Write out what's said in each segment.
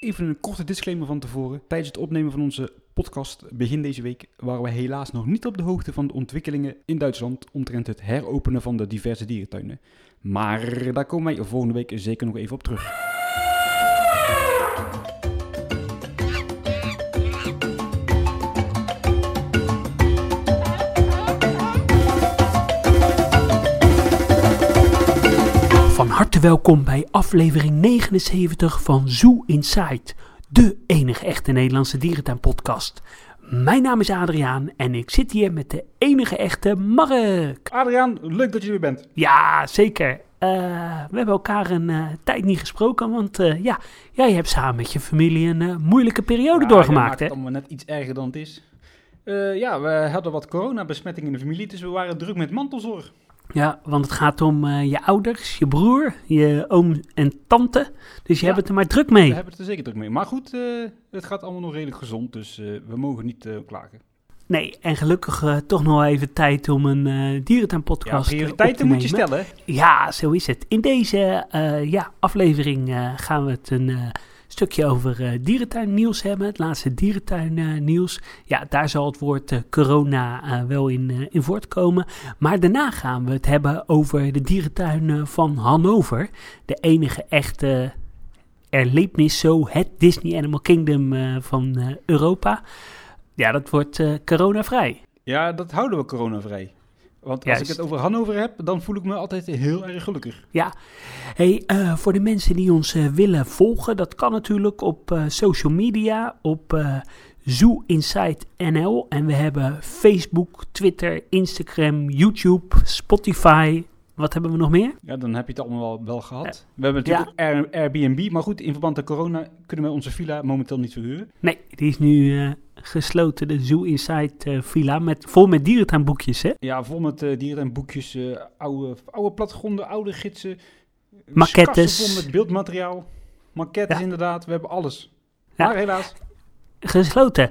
Even een korte disclaimer van tevoren. Tijdens het opnemen van onze podcast begin deze week waren we helaas nog niet op de hoogte van de ontwikkelingen in Duitsland omtrent het heropenen van de diverse dierentuinen. Maar daar komen wij volgende week zeker nog even op terug. Harte welkom bij aflevering 79 van Zoo Inside, de enige echte Nederlandse dierentuinpodcast. Mijn naam is Adriaan en ik zit hier met de enige echte Mark. Adriaan, leuk dat je er weer bent. Ja, zeker. Eh, we hebben elkaar een eh, tijd niet gesproken, want eh, ja, jij hebt samen met je familie een moeilijke periode Ja, doorgemaakt, maakt hè? het allemaal net iets erger dan het is. Ja, we hadden wat coronabesmetting in de familie, dus we waren druk met mantelzorg. Ja, want het gaat om eh, je ouders, je broer, je oom en tante, dus je Ja. hebt het er maar druk mee. We hebben het er zeker druk mee. Maar goed, eh, het gaat allemaal nog redelijk gezond, dus eh, we mogen niet klagen. Nee, en gelukkig toch nog even tijd om een Ja, dierentuinpodcast te prioriteiten moet je stellen. Ja, zo is het. In deze ja, aflevering gaan we het een stukje over eh dierentuin nieuws hebben. Het laatste dierentuin eh, nieuws. Ja, daar zal het woord eh, corona wel in, in voortkomen. Maar daarna gaan we het hebben over de dierentuin van Hannover. De enige echte erlebnis zo, het Disney Animal Kingdom van Europa. Ja, dat wordt coronavrij. Ja, dat houden we coronavrij. Want als ik het over Hannover heb, dan voel ik me altijd heel erg gelukkig. Ja, hey, eh, voor de mensen die ons eh, willen volgen, dat kan natuurlijk op eh, social media, op Zoo Inside NL. En we hebben Facebook, Twitter, Instagram, YouTube, Spotify. Wat hebben we nog meer? Ja, dan heb je het allemaal wel, wel gehad. We hebben natuurlijk ook Air- Airbnb, maar goed, in verband met corona kunnen we onze villa momenteel niet verhuren. Nee, die is nu eh, gesloten, de Zoo Inside eh, villa, met, vol met dierentuinboekjes, hè? Ja, vol met eh, dieren en boekjes, eh, oude, oude plattegronden, oude gidsen. Maquettes. vol met beeldmateriaal. Maquettes Ja. inderdaad, we hebben alles. Ja. Maar helaas. Gesloten.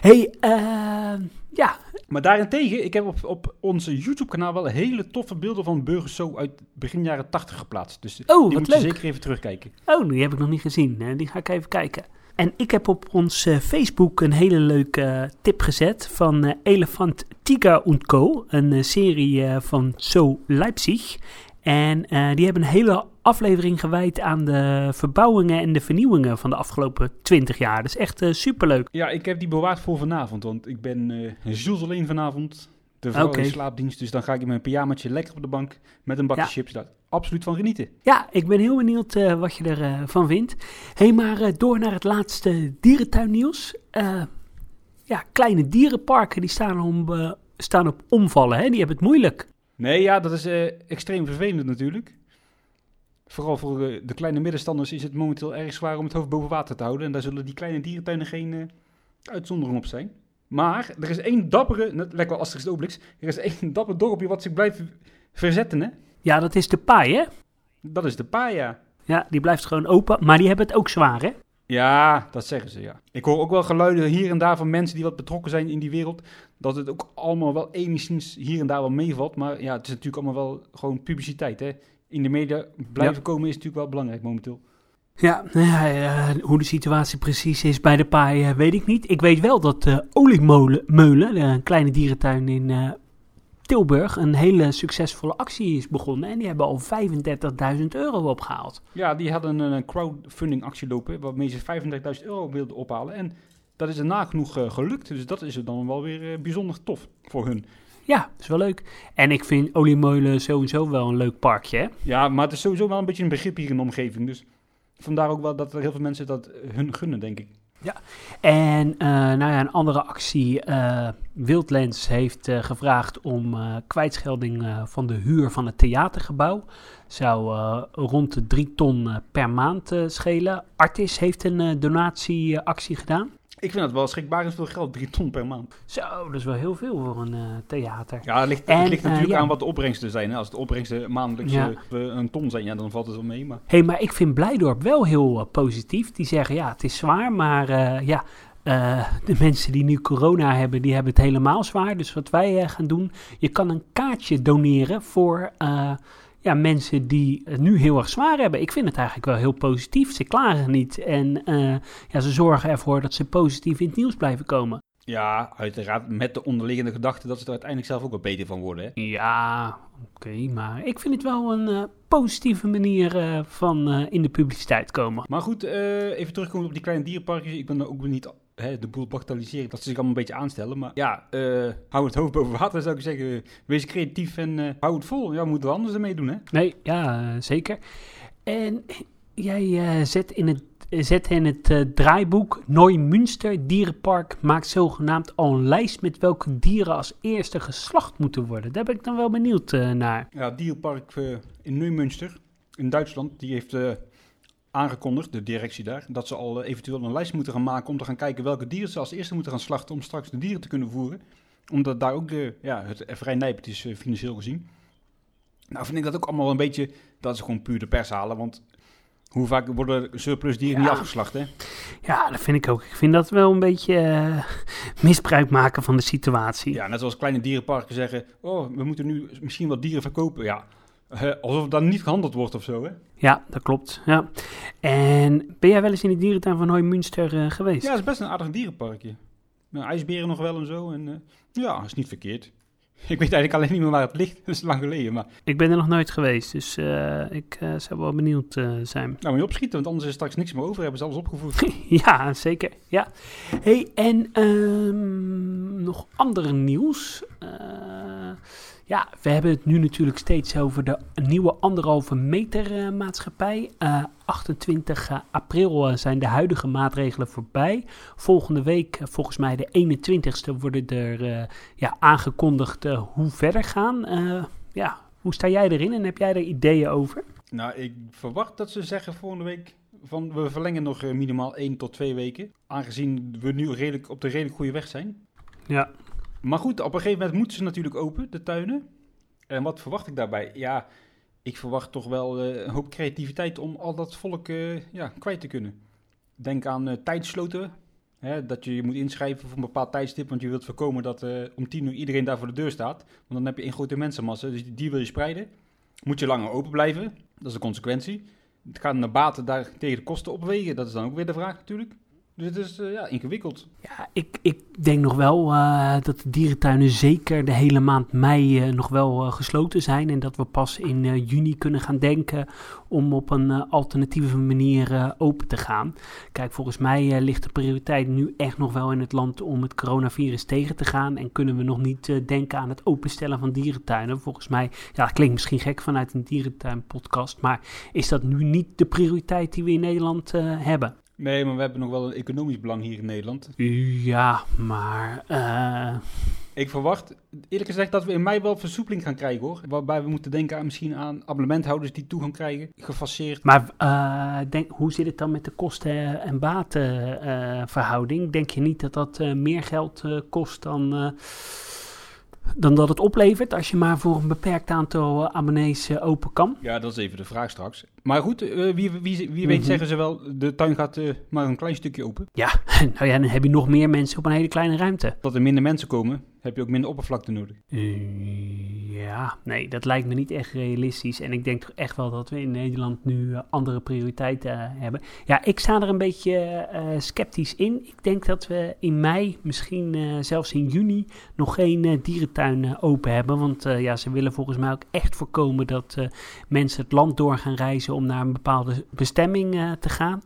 hey, eh, ja, Maar daarentegen, ik heb op, op onze YouTube-kanaal wel hele toffe beelden van Burgers Zo uit begin jaren 80 geplaatst. Dus Oh, die moet je leuk. zeker even terugkijken. Oh, die heb ik nog niet gezien. Die ga ik even kijken. En ik heb op ons eh, Facebook een hele leuke eh, tip gezet van eh, Elefant Tiger Co. Een serie van Zo Leipzig. En die hebben een hele aflevering gewijd aan de verbouwingen en de vernieuwingen van de afgelopen 20 jaar. Is echt eh, superleuk. Ja, ik heb die bewaard voor vanavond, want ik ben Jules alleen vanavond. De vrouw in slaapdienst, dus dan ga ik in mijn pyjamaatje lekker op de bank met een bakje Ja. chips. Daar absoluut van genieten. Ja, ik ben heel benieuwd eh, wat je ervan van vindt. Hé, hey, maar door naar het laatste dierentuinnieuws. Ja, kleine dierenparken die staan, om, staan op omvallen. Hè? Die hebben het moeilijk. Nee, ja, dat is extreem vervelend natuurlijk. Vooral voor de kleine middenstanders is het momenteel erg zwaar om het hoofd boven water te houden. En daar zullen die kleine dierentuinen geen eh, uitzondering op zijn. Maar er is één dappere, net lekker als er is Obelix, er is één dapper dorpje wat zich blijft verzetten, hè. Ja, dat is de paai, hè? Dat is de Paya. Ja, die blijft gewoon open, maar die hebben het ook zwaar, hè? Ja, dat zeggen ze, ja. Ik hoor ook wel geluiden hier en daar van mensen die wat betrokken zijn in die wereld, dat het ook allemaal wel enigszins hier en daar wel meevalt. Maar ja, het is natuurlijk allemaal wel gewoon publiciteit, hè. In de media blijven komen is natuurlijk wel belangrijk momenteel. Ja, nou eh, hoe de situatie precies is bij de paai eh, weet ik niet. Ik weet wel dat de Oliemolen, Meulen, eh, een kleine dierentuin in eh, Tilburg, een hele succesvolle actie is begonnen. En die hebben al 35.000 euro opgehaald. Ja, die hadden een, een crowdfunding actie lopen, waarmee ze 35.000 euro wilden ophalen. En dat is er nagenoeg eh, gelukt, dus dat is er dan wel weer eh, bijzonder tof voor hun. Ja, is wel leuk. En ik vind Oliemolen sowieso wel een leuk parkje, hè? Ja, maar het is sowieso wel een beetje een begrip hier in de omgeving, dus vandaar ook wel dat er heel veel mensen dat hun gunnen, denk ik. En eh, nou ja, een andere actie, eh Wildlands heeft eh, gevraagd om kwijtschelding van de huur van het theatergebouw. Zou rond de drie ton per maand schelen. Artis heeft een donatieactie gedaan. Ik vind dat wel schrikbarend veel geld, 3 ton per maand. Zo, dat is wel heel veel voor een eh, theater. Ja, het ligt, En, het ligt eh, natuurlijk ja. aan wat de opbrengsten zijn. Hè. Als de opbrengsten maandelijks Ja. eh, een ton zijn, ja, dan valt het wel mee. Maar Hé, hey, maar ik vind Blijdorp wel heel positief. Die zeggen, ja, het is zwaar, maar ja, de mensen die nu corona hebben, die hebben het helemaal zwaar. Dus wat wij gaan doen, je kan een kaartje doneren voor, ja, mensen die het nu heel erg zwaar hebben. Ik vind het eigenlijk wel heel positief. Ze klagen niet en eh, ja, ze zorgen ervoor dat ze positief in het nieuws blijven komen. Ja, uiteraard met de onderliggende gedachte dat ze er uiteindelijk zelf ook wat beter van worden. Hè? Ja, oké, maar ik vind het wel een eh, positieve manier eh, van in de publiciteit komen. Maar goed, even terugkomen op die kleine dierenparkjes. Ik ben er ook niet hè, de boel bagatelliseren dat ze zich allemaal een beetje aanstellen. Maar ja, eh, hou het hoofd boven water zou ik zeggen. Wees creatief en eh, hou het vol. Ja, moeten we anders ermee doen hè? Nee, ja, eh, zeker. En jij eh, zet in het, zet in het eh, draaiboek Neumünster Dierenpark maakt zogenaamd al een lijst met welke dieren als eerste geslacht moeten worden. Daar ben ik dan wel benieuwd eh, naar. Ja, het dierenpark eh, in Neumünster in Duitsland, die heeft aangekondigd, de directie daar, dat ze al eh, eventueel een lijst moeten gaan maken om te gaan kijken welke dieren ze als eerste moeten gaan slachten om straks de dieren te kunnen voeren. Omdat daar ook de, ja, het vrij nijpend is eh, financieel gezien. Nou vind ik dat ook allemaal een beetje, dat is gewoon puur de pers halen, want hoe vaak worden surplus dieren Ja. niet afgeslacht hè? Ja, dat vind ik ook. Ik vind dat wel een beetje eh, misbruik maken van de situatie. Ja, net zoals kleine dierenparken zeggen, oh, we moeten nu misschien wat dieren verkopen. Ja, alsof dan niet gehandeld wordt of zo hè? Ja, dat klopt. Ja. En ben jij wel eens in de dierentuin van Neumünster eh geweest? Ja, het is best een aardig dierenparkje. Met ijsberen nog wel en zo. En, eh, ja, is niet verkeerd. Ik weet eigenlijk alleen niet meer waar het ligt. Dat is lang geleden. Maar Ik ben er nog nooit geweest, dus eh, ik zou wel benieuwd zijn. nou, moet je opschieten, want anders is er straks niks meer over. Hebben ze alles opgevoerd. ja, zeker. Ja. Hey, en ehm, nog andere nieuws. Eh, ja, we hebben het nu natuurlijk steeds over de nieuwe anderhalve meter eh, maatschappij. Eh, 28 april eh, zijn de huidige maatregelen voorbij. Volgende week, eh, volgens mij de 21ste, worden er eh, ja, aangekondigd eh, hoe verder gaan. Eh, ja, hoe sta jij erin en heb jij er ideeën over? nou, ik verwacht dat ze zeggen volgende week... van we verlengen nog eh, minimaal 1 tot 2 weken. Aangezien we nu redelijk, op de redelijk goede weg zijn. Ja. Maar goed, op een gegeven moment moeten ze natuurlijk open, de tuinen. En wat verwacht ik daarbij? Ja, ik verwacht toch wel eh, een hoop creativiteit om al dat volk eh, ja, kwijt te kunnen. Denk aan eh tijdsloten. Hè, dat je je moet inschrijven voor een bepaald tijdstip, want je wilt voorkomen dat om tien uur iedereen daar voor de deur staat. Want dan heb je een grote mensenmassa, dus die wil je spreiden. Moet je langer open blijven, dat is de consequentie. Het gaat naar baten daar tegen de kosten opwegen, dat is dan ook weer de vraag natuurlijk. Dus het is eh, ja, ingewikkeld. Ja, ik, ik denk nog wel eh, dat de dierentuinen zeker de hele maand mei eh, nog wel gesloten zijn. En dat we pas in juni kunnen gaan denken om op een alternatieve manier open te gaan. Kijk, volgens mij ligt de prioriteit nu echt nog wel in het land om het coronavirus tegen te gaan. En kunnen we nog niet denken aan het openstellen van dierentuinen. Volgens mij, ja, dat klinkt misschien gek vanuit een dierentuinpodcast. Maar is dat nu niet de prioriteit die we in Nederland hebben? Nee, maar we hebben nog wel een economisch belang hier in Nederland. Ja, maar. eh, Ik verwacht, eerlijk gezegd, dat we in mei wel versoepeling gaan krijgen hoor. Waarbij we moeten denken aan misschien aan abonnementhouders die toegang krijgen, gefaseerd. Maar eh, denk, hoe zit het dan met de kosten- en batenverhouding? denk je niet dat dat eh, meer geld eh, kost dan, eh, dan dat het oplevert als je maar voor een beperkt aantal eh, abonnees eh, open kan? Ja, dat is even de vraag straks. Maar goed, eh, wie, wie, wie weet Mhm. zeggen ze wel, de tuin gaat eh, maar een klein stukje open. Ja, nou ja, dan heb je nog meer mensen op een hele kleine ruimte. Dat er minder mensen komen, heb je ook minder oppervlakte nodig. Eh, ja, nee, dat lijkt me niet echt realistisch. En ik denk toch echt wel dat we in Nederland nu andere prioriteiten hebben. Ja, ik sta er een beetje sceptisch in. Ik denk dat we in mei, misschien zelfs in juni, nog geen dierentuin open hebben. Want ja, ze willen volgens mij ook echt voorkomen dat mensen het land door gaan reizen om naar een bepaalde bestemming eh, te gaan.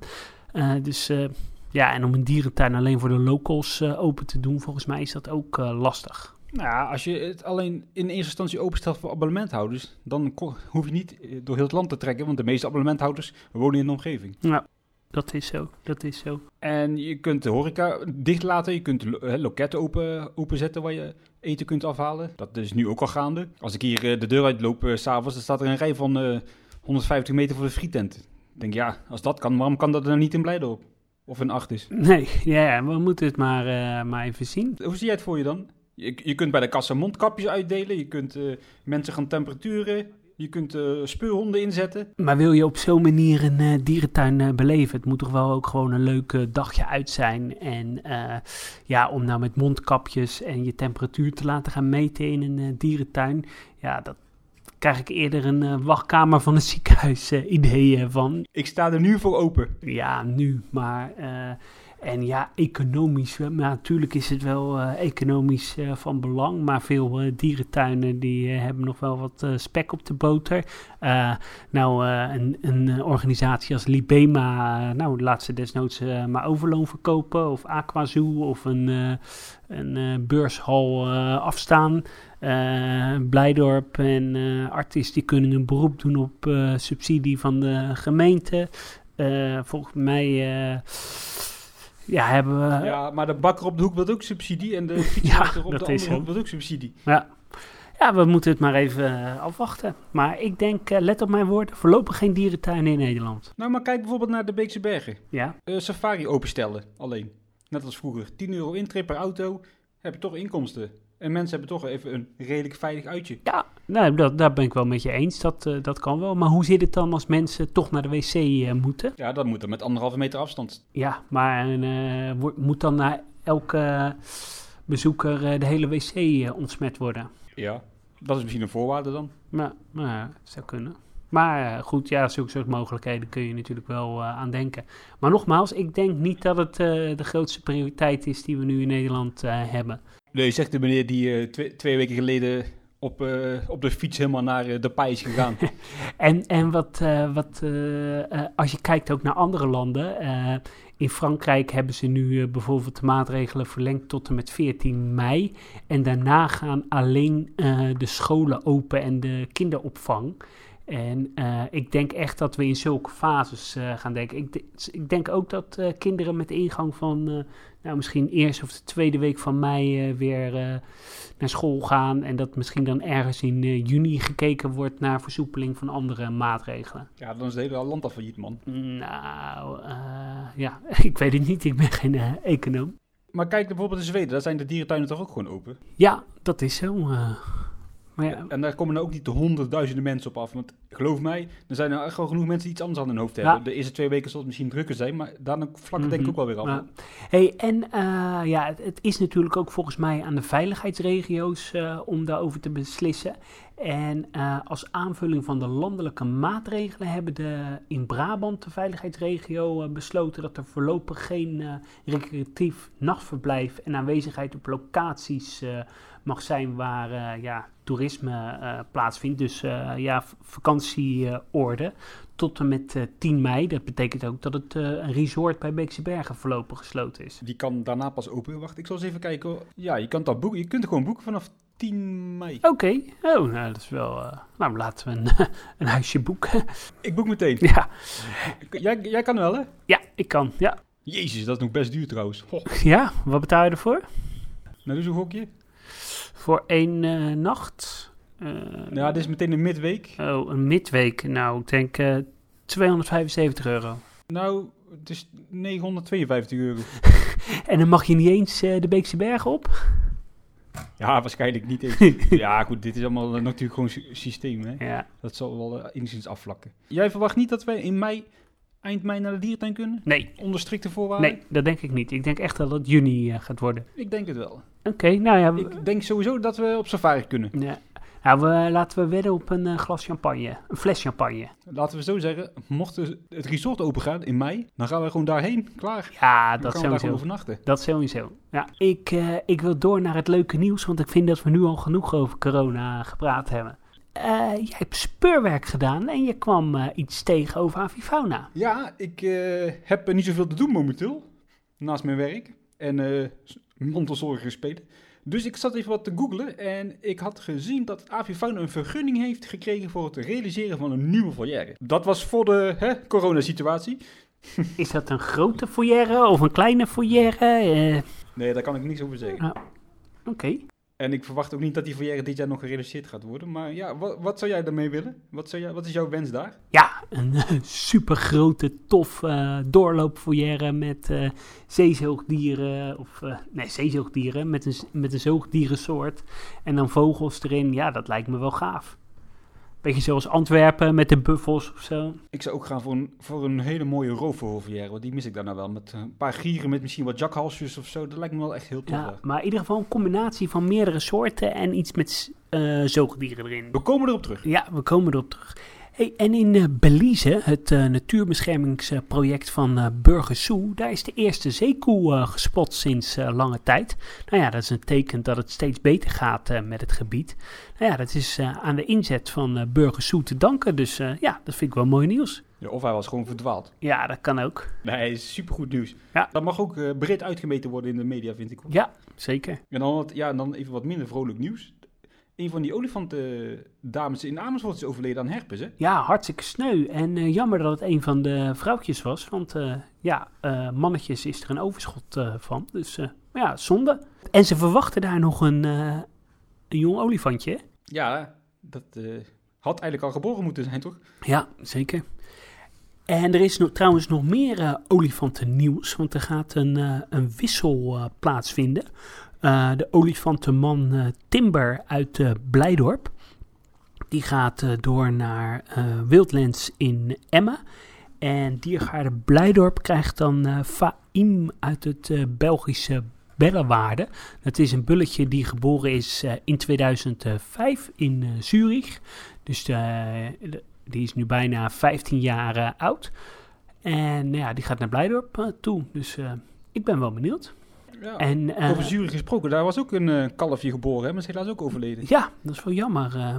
Eh, dus eh, ja, en om een dierentuin alleen voor de locals open te doen, volgens mij is dat ook lastig. Nou ja, als je het alleen in eerste instantie openstelt voor abonnementhouders, dan hoef je niet door heel het land te trekken, want de meeste abonnementhouders wonen in de omgeving. Ja, dat is zo. Dat is zo. En je kunt de horeca dicht laten, je kunt lo- loketten open, openzetten waar je eten kunt afhalen. Dat is nu ook al gaande. Als ik hier de deur uitloop s s'avonds, dan staat er een rij van 150 meter voor de frietent. Ik denk, ja, als dat kan, waarom kan dat er niet in Blijdorp? Of in Acht is? Nee, ja, we moeten het maar, eh, maar even zien. Hoe zie jij het voor je dan? Je, je kunt bij de kassa mondkapjes uitdelen, je kunt eh, mensen gaan temperaturen, je kunt eh speurhonden inzetten. Maar wil je op zo'n manier een dierentuin beleven? Het moet toch wel ook gewoon een leuk dagje uit zijn. En ja, om nou met mondkapjes en je temperatuur te laten gaan meten in een dierentuin. Ja, dat krijg ik eerder een eh, wachtkamer van een ziekenhuis eh, idee eh, van. Ik sta er nu voor open. Ja, nu, maar... en ja, economisch, maar natuurlijk is het wel economisch van belang. Maar veel dierentuinen die hebben nog wel wat spek op de boter. Nou, een, een organisatie als Libema, nou, laat ze desnoods maar overloon verkopen. Of Aquazoo of een, een beurshal afstaan. Eh, Blijdorp en Artis die kunnen een beroep doen op eh, subsidie van de gemeente. Volgens mij ja, hebben we... Ja, maar de bakker op de hoek wil ook subsidie en de fietsmaker op de andere hoek wil ook subsidie. Ja. ja, we moeten het maar even afwachten. Maar ik denk, let op mijn woorden, voorlopig geen dierentuinen in Nederland. Nou, maar kijk bijvoorbeeld naar de Beekse Bergen. Ja, safari openstellen, alleen. Net als vroeger. 10 euro intree per auto, heb je toch inkomsten. En mensen hebben toch even een redelijk veilig uitje. ja nou, dat, daar ben ik wel met je eens. Dat, eh, dat kan wel. Maar hoe zit het dan als mensen toch naar de wc eh, moeten? Ja, dat moet dan met anderhalve meter afstand. Ja, maar eh, moet dan na elke bezoeker de hele wc ontsmet worden? Ja, dat is misschien een voorwaarde dan. Nou, nou ja, dat zou kunnen. Maar goed, ja, zulke soort mogelijkheden kun je natuurlijk wel eh, aan denken. Maar nogmaals, ik denk niet dat het eh, de grootste prioriteit is die we nu in Nederland eh, hebben. Nee, zegt de meneer die eh, twee, twee weken geleden op, eh, op de fiets helemaal naar eh, de paai is gegaan. En, en wat, wat als je kijkt ook naar andere landen. in Frankrijk hebben ze nu bijvoorbeeld de maatregelen verlengd tot en met 14 mei. En daarna gaan alleen de scholen open en de kinderopvang. En ik denk echt dat we in zulke fases gaan denken. Ik, ik denk ook dat kinderen met ingang van, nou misschien eerste of de tweede week van mei eh, weer eh, naar school gaan. En dat misschien dan ergens in eh, juni gekeken wordt naar versoepeling van andere maatregelen. ja, dan is het hele land al failliet, man. Nou, ja, ik weet het niet. Ik ben geen econoom. Maar kijk bijvoorbeeld in Zweden, daar zijn de dierentuinen toch ook gewoon open. Ja, dat is zo. Maar ja, En daar komen er ook niet de honderdduizenden mensen op af. Want geloof mij, er zijn er echt wel genoeg mensen die iets anders aan hun hoofd Ja. hebben. De eerste twee weken zal het misschien drukker zijn, maar daarna vlakken denk ik ook wel weer af. Ja. Hey, en eh, ja, het, het is natuurlijk ook volgens mij aan de veiligheidsregio's eh, om daarover te beslissen. En eh, als aanvulling van de landelijke maatregelen hebben de, in Brabant, de veiligheidsregio, besloten dat er voorlopig geen recreatief nachtverblijf en aanwezigheid op locaties mag zijn waar ja, toerisme eh, plaatsvindt. Dus eh, ja, vakantieorde tot en met eh, 10 mei. Dat betekent ook dat het eh, een resort bij Beekse Bergen voorlopig gesloten is. Die kan daarna pas open. Wacht, ik zal eens even kijken. hoor. Ja, je, kan dat boeken. je kunt gewoon boeken vanaf 10 mei. Oké, oh, nou dat is wel... eh, nou, laten we een, een huisje boeken. Ik boek meteen. ja. Jij, jij kan wel, hè? ja, ik kan. Ja. Jezus, dat is nog best duur trouwens. Ja, wat betaal je ervoor? Nou, eens een gokje. Voor één eh, nacht? Eh, Ja, dit is meteen een midweek. Oh, een midweek. Nou, ik denk eh 275 euro. Nou, het is 952 euro. En dan mag je niet eens eh, de Beekse Bergen op? Ja, waarschijnlijk niet eens. ja, goed, dit is allemaal eh, natuurlijk gewoon sy- systeem, hè. Ja, Dat zal wel enigszins afvlakken. Jij verwacht niet dat wij in mei, eind mei naar de dierentuin kunnen? nee. Onder strikte voorwaarden? Nee, dat denk ik niet. Ik denk echt dat het juni eh, gaat worden. Ik denk het wel. Oké, nou ja. Ik denk sowieso dat we op safari kunnen. ja. Nou, we, laten we wedden op een eh, glas champagne. Een fles champagne. Laten we zo zeggen, mocht het resort open gaan in mei, dan gaan we gewoon daarheen. Klaar. Ja, Dan dat gaan we daar overnachten. Dat sowieso. Ja, ik, eh, ik wil door naar het leuke nieuws, want ik vind dat we nu al genoeg over corona gepraat hebben. Eh, jij hebt speurwerk gedaan en je kwam eh, iets tegen over avifauna. Ja, ik eh, heb niet zoveel te doen momenteel. Naast mijn werk. En eh mantelzorger spelen. Dus ik zat even wat te googlen en ik had gezien dat Avifauna een vergunning heeft gekregen voor het realiseren van een nieuwe volière. Dat was voor de hè, coronasituatie. Is dat een grote foyer of een kleine foyer? Nee, daar kan ik niks over zeggen. Oké. En ik verwacht ook niet dat die volière dit jaar nog gerealiseerd gaat worden. Maar ja, wat, wat zou jij daarmee willen? Wat, zou jij, wat is jouw wens daar? Ja, een super grote, tof doorloopfoyer met eh zeezoogdieren. Of eh, nee, zeezoogdieren met een, met een zoogdierensoort. En dan vogels erin. Ja, dat lijkt me wel gaaf. Beetje zoals Antwerpen met de buffels of zo. Ik zou ook gaan voor een, voor een hele mooie roofvogelvolière, want die mis ik daar nou wel. Met een paar gieren met misschien wat jakhalsjes of zo. Dat lijkt me wel echt heel tof. Ja, maar in ieder geval een combinatie van meerdere soorten en iets met eh, zoogdieren erin. We komen erop terug. Ja, we komen erop terug. Hey, en in eh, Belize, het eh, natuurbeschermingsproject van eh Burgersoe, daar is de eerste zeekoe gespot sinds lange tijd. Nou ja, dat is een teken dat het steeds beter gaat met het gebied. Nou ja, dat is aan de inzet van eh Burgersoe te danken. Dus ja, dat vind ik wel mooi nieuws. Ja, of hij was gewoon verdwaald. Ja, dat kan ook. Nee, is supergoed nieuws. Ja. Dat mag ook breed uitgemeten worden in de media, vind ik. hoor. Ja, zeker. En dan, wat, ja, en dan even wat minder vrolijk nieuws. Een van die olifantendames in Amersfoort is overleden aan herpes, hè? Ja, hartstikke sneu. En eh, jammer dat het een van de vrouwtjes was. Want eh, ja, eh, mannetjes is er een overschot eh, van. Dus eh, ja, zonde. En ze verwachten daar nog een, eh, een jong olifantje. hè? Ja, dat eh, had eigenlijk al geboren moeten zijn, toch? Ja, zeker. En er is nog, trouwens nog meer eh, olifantennieuws. Want er gaat een, eh, een wissel eh, plaatsvinden. Eh, de olifantenman eh, Timber uit eh, Blijdorp. Die gaat door naar Wildlands in Emmen. En Diergaarde Blijdorp krijgt dan Faim uit het Belgische Bellewaarde. Dat is een bulletje die geboren is in 2005 in Zurich. Dus die is nu bijna 15 jaar oud. En nou ja, die gaat naar Blijdorp toe. Dus ik ben wel benieuwd. Ja. En, eh, Over Zurich gesproken, daar was ook een eh, kalfje geboren, hè? Maar is helaas ook overleden. Ja, dat is wel jammer. eh.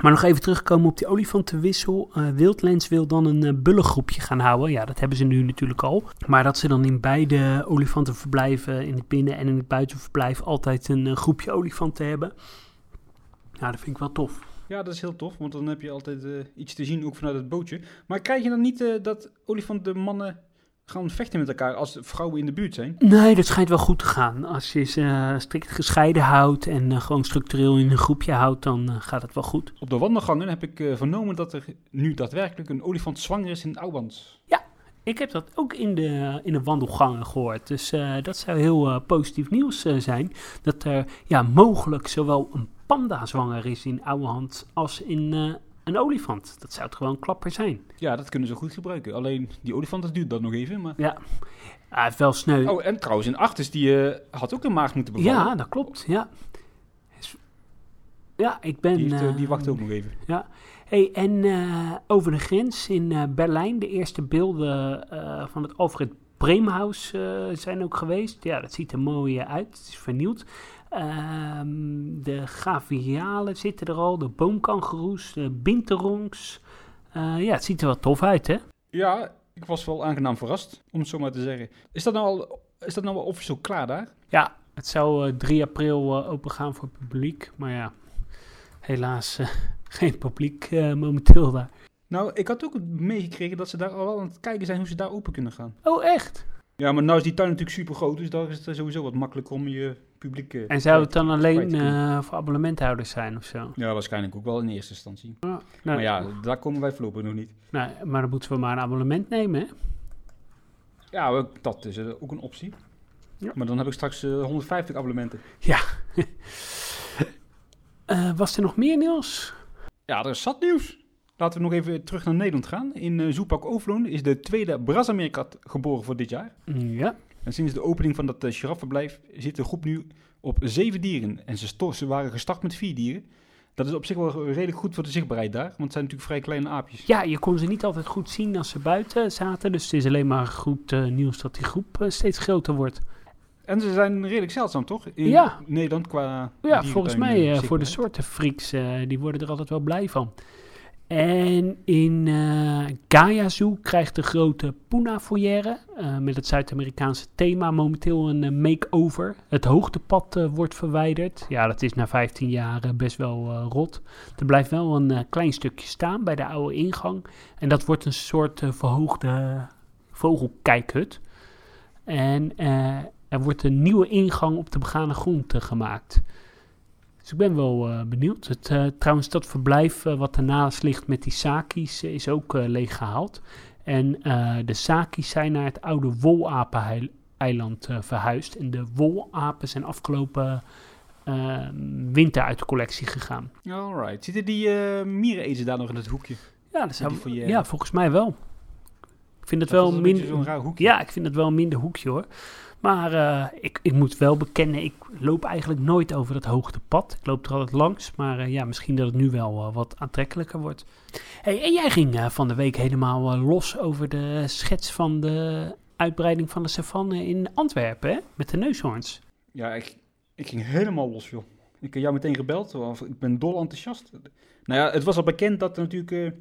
Maar nog even terugkomen op die olifantenwissel. Eh Wildlands wil dan een bullengroepje gaan houden. Ja, dat hebben ze nu natuurlijk al. Maar dat ze dan in beide olifantenverblijven, in het binnen- en in het buitenverblijf, altijd een groepje olifanten hebben. Ja, dat vind ik wel tof. Ja, dat is heel tof, want dan heb je altijd iets te zien, ook vanuit het bootje. Maar krijg je dan niet dat olifantenmannen gaan vechten met elkaar als vrouwen in de buurt zijn? Nee, dat schijnt wel goed te gaan. Als je ze eh, strikt gescheiden houdt en eh, gewoon structureel in een groepje houdt, dan eh, gaat het wel goed. Op de wandelgangen heb ik vernomen dat er nu daadwerkelijk een olifant zwanger is in Ouwans. Ik heb dat ook in de, in de wandelgangen gehoord. Dus dat zou heel positief nieuws zijn. Dat er ja, mogelijk zowel een panda zwanger is in Ouwehand als in een olifant. Dat zou toch wel een klapper zijn. Ja, dat kunnen ze goed gebruiken. Alleen die olifant, dat duurt dan nog even. Maar... Ja, hij heeft wel sneu. Oh, en trouwens, in Artes, die eh, had ook een maag moeten bevallen. ja, dat klopt. Ja, ja ik ben... die, heeft, eh, die wacht ook nog even. Hey, en eh, over de grens in Berlijn, de eerste beelden van het Alfred Breemhaus zijn ook geweest. Ja, dat ziet er mooi uit. Het is vernieuwd. Ehm, de gavialen zitten er al, de boomkangeroes, de binterongs. Eh, ja, het ziet er wel tof uit, hè? Ja, ik was wel aangenaam verrast, om het zo maar te zeggen. Is dat nou al, is dat nou wel officieel klaar daar? Ja, het zou eh, 3 april eh, opengaan voor het publiek. Maar ja, helaas eh, geen publiek eh, momenteel daar. Nou, ik had ook meegekregen dat ze daar al wel aan het kijken zijn hoe ze daar open kunnen gaan. Oh, echt? Ja, maar nou is die tuin natuurlijk super groot, dus daar is het sowieso wat makkelijker om je publiek... eh, En zou het dan alleen eh, voor abonnementhouders zijn of zo? Ja, waarschijnlijk ook wel in eerste instantie. Nou, Maar ja, daar komen wij voorlopig nog niet. nou, maar dan moeten we maar een abonnement nemen, hè? Ja, dat is eh, ook een optie. Ja. Maar dan heb ik straks eh, 150 abonnementen. Eh, was er nog meer nieuws? Ja, er is zat nieuws. Laten we nog even terug naar Nederland gaan. In uh, Zoepak Overloon is de tweede Brazameerkat geboren voor dit jaar. Ja. En sinds de opening van dat uh, giraffenverblijf zit de groep nu op zeven dieren. En ze, waren gestart met vier dieren. Dat is op zich wel redelijk goed voor de zichtbaarheid daar, want het zijn natuurlijk vrij kleine aapjes. ja, je kon ze niet altijd goed zien als ze buiten zaten. Dus het is alleen maar goed eh, nieuws dat die groep eh, steeds groter wordt. En ze zijn redelijk zeldzaam, toch? In Ja. Nederland qua Ja, volgens mij voor de zichtbaar. soortenfreaks, eh die worden er altijd wel blij van. En in eh Gaia Zoo krijgt de grote Puna Foyer eh, met het Zuid-Amerikaanse thema momenteel een eh, make-over. Het hoogtepad wordt verwijderd. Ja, dat is na 15 jaar best wel rot. Er blijft wel een klein stukje staan bij de oude ingang. En dat wordt een soort verhoogde vogelkijkhut. En er wordt een nieuwe ingang op de begane grond gemaakt. Dus ik ben wel eh, benieuwd. Het, eh, trouwens, dat verblijf eh, wat ernaast ligt met die saki's is ook eh, leeg gehaald. En de saki's zijn naar het oude wolapeneiland verhuisd. En de wolapen zijn afgelopen eh, winter uit de collectie gegaan. Alright. Zitten die mierenezen daar nog in het hoekje? Ja, dat zou, ja, volgens mij wel. Ik vind het dat wel minder. Ja, ik vind het wel een minder hoekje hoor. Maar uh, ik, ik moet wel bekennen, ik loop eigenlijk nooit over het hoogtepad. Ik loop er altijd langs, maar uh, ja, misschien dat het nu wel uh, wat aantrekkelijker wordt. Hey, en jij ging van de week helemaal los over de schets van de uitbreiding van de savanne in Antwerpen? Met de neushoorns. Ja, ik, ik ging helemaal los, joh. Ik heb jou meteen gebeld, ik ben dol enthousiast. Nou ja, het was al bekend dat er natuurlijk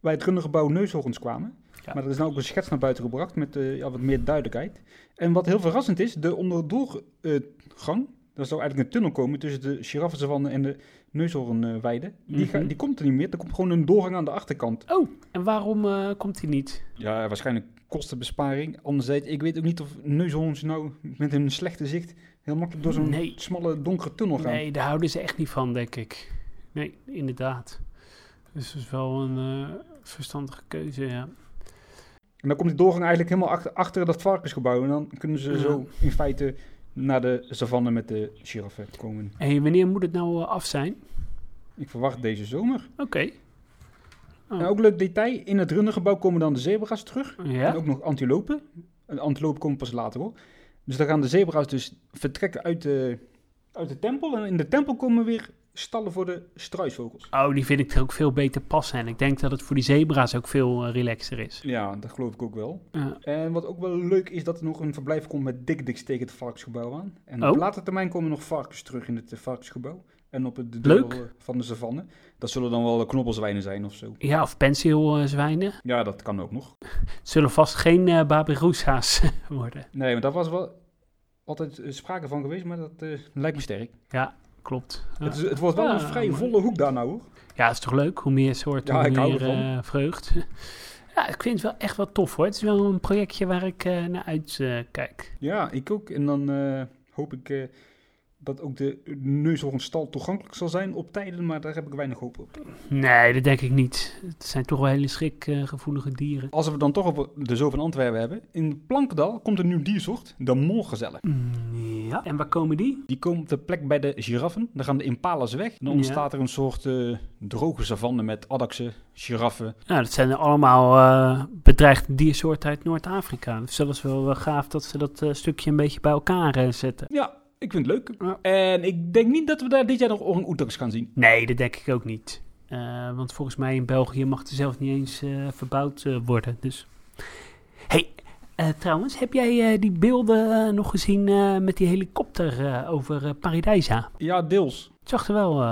bij het rundergebouw neushoorns kwamen. Ja. Maar er is nou ook een schets naar buiten gebracht met uh, ja, wat meer duidelijkheid. En wat heel verrassend is, de onderdoorgang, uh, zou eigenlijk een tunnel komen tussen de giraffensavanne en de neushoornweide. Uh, die, mm die komt er niet meer, er komt gewoon een doorgang aan de achterkant. Oh, en waarom uh, komt die niet? Ja, waarschijnlijk kostenbesparing. Anderzijds, ik weet ook niet of neushoorns nou met hun slechte zicht heel makkelijk door zo'n nee. smalle donkere tunnel gaan. Nee, daar houden ze echt niet van, denk ik. Nee, inderdaad. Dus dat is wel een verstandige keuze, ja. En dan komt die doorgang eigenlijk helemaal achter, achter dat varkensgebouw. En dan kunnen ze zo in feite naar de savanne met de giraffen komen. En wanneer moet het nou eh, af zijn? Ik verwacht deze zomer. Oké. Okay. Oh. En ook leuk detail, in het rundergebouw komen dan de zebra's terug. Ja? En ook nog antilopen. De antilopen komen pas later hoor. Dus dan gaan de zebra's dus vertrekken uit de, uit de tempel. En in de tempel komen weer stallen voor de struisvogels. Oh, die vind ik er ook veel beter passen. En ik denk dat het voor die zebra's ook veel uh, relaxer is. Ja, dat geloof ik ook wel. Ja. En wat ook wel leuk is, dat er nog een verblijf komt met dikdiks tegen het varkensgebouw aan. En op oh. later termijn komen nog varkens terug in het uh, varkensgebouw. En op het deel van de savanne. Dat zullen dan wel knobbelzwijnen zijn of zo. Ja, of penseelzwijnen. Ja, dat kan ook nog. zullen vast geen uh, worden. Nee, maar daar was wel altijd sprake van geweest, maar dat lijkt me sterk. Ja, klopt. Het, is, het, wordt wel een vrij volle hoek daar nou hoor. Ja, het is toch leuk? Hoe meer soorten, hoe meer uh, vreugd. Ja, ik vind het wel echt wel tof hoor. Het is wel een projectje waar ik uh, naar uitkijk. Uh, ja, ik ook. En dan hoop ik dat ook de neushoornstal toegankelijk zal zijn op tijden, maar daar heb ik weinig hoop op. Nee, dat denk ik niet. Het zijn toch wel hele schrikgevoelige dieren. Als we dan toch op de Zoo van Antwerpen hebben, in Plankendal komt een nieuw diersoort, de molgezellen. Mm, ja, en waar komen die? Die komen op de plek bij de giraffen. Dan gaan de impalas weg. Dan ontstaat er een soort uh, droge savanne met addaksen, giraffen. Ja, dat zijn allemaal uh, bedreigde diersoorten uit Noord-Afrika. Dus dat is wel, wel gaaf dat ze dat uh, stukje een beetje bij elkaar zetten. Ja, ik vind het leuk. Ja. En ik denk niet dat we daar dit jaar nog orang-oetangs gaan zien. Nee, dat denk ik ook niet. Uh, want volgens mij in België mag er zelf niet eens uh, verbouwd uh, worden. Dus. Hey, trouwens, heb jij die beelden nog gezien met die helikopter over Paradijsa? Ja, deels. Het zag er wel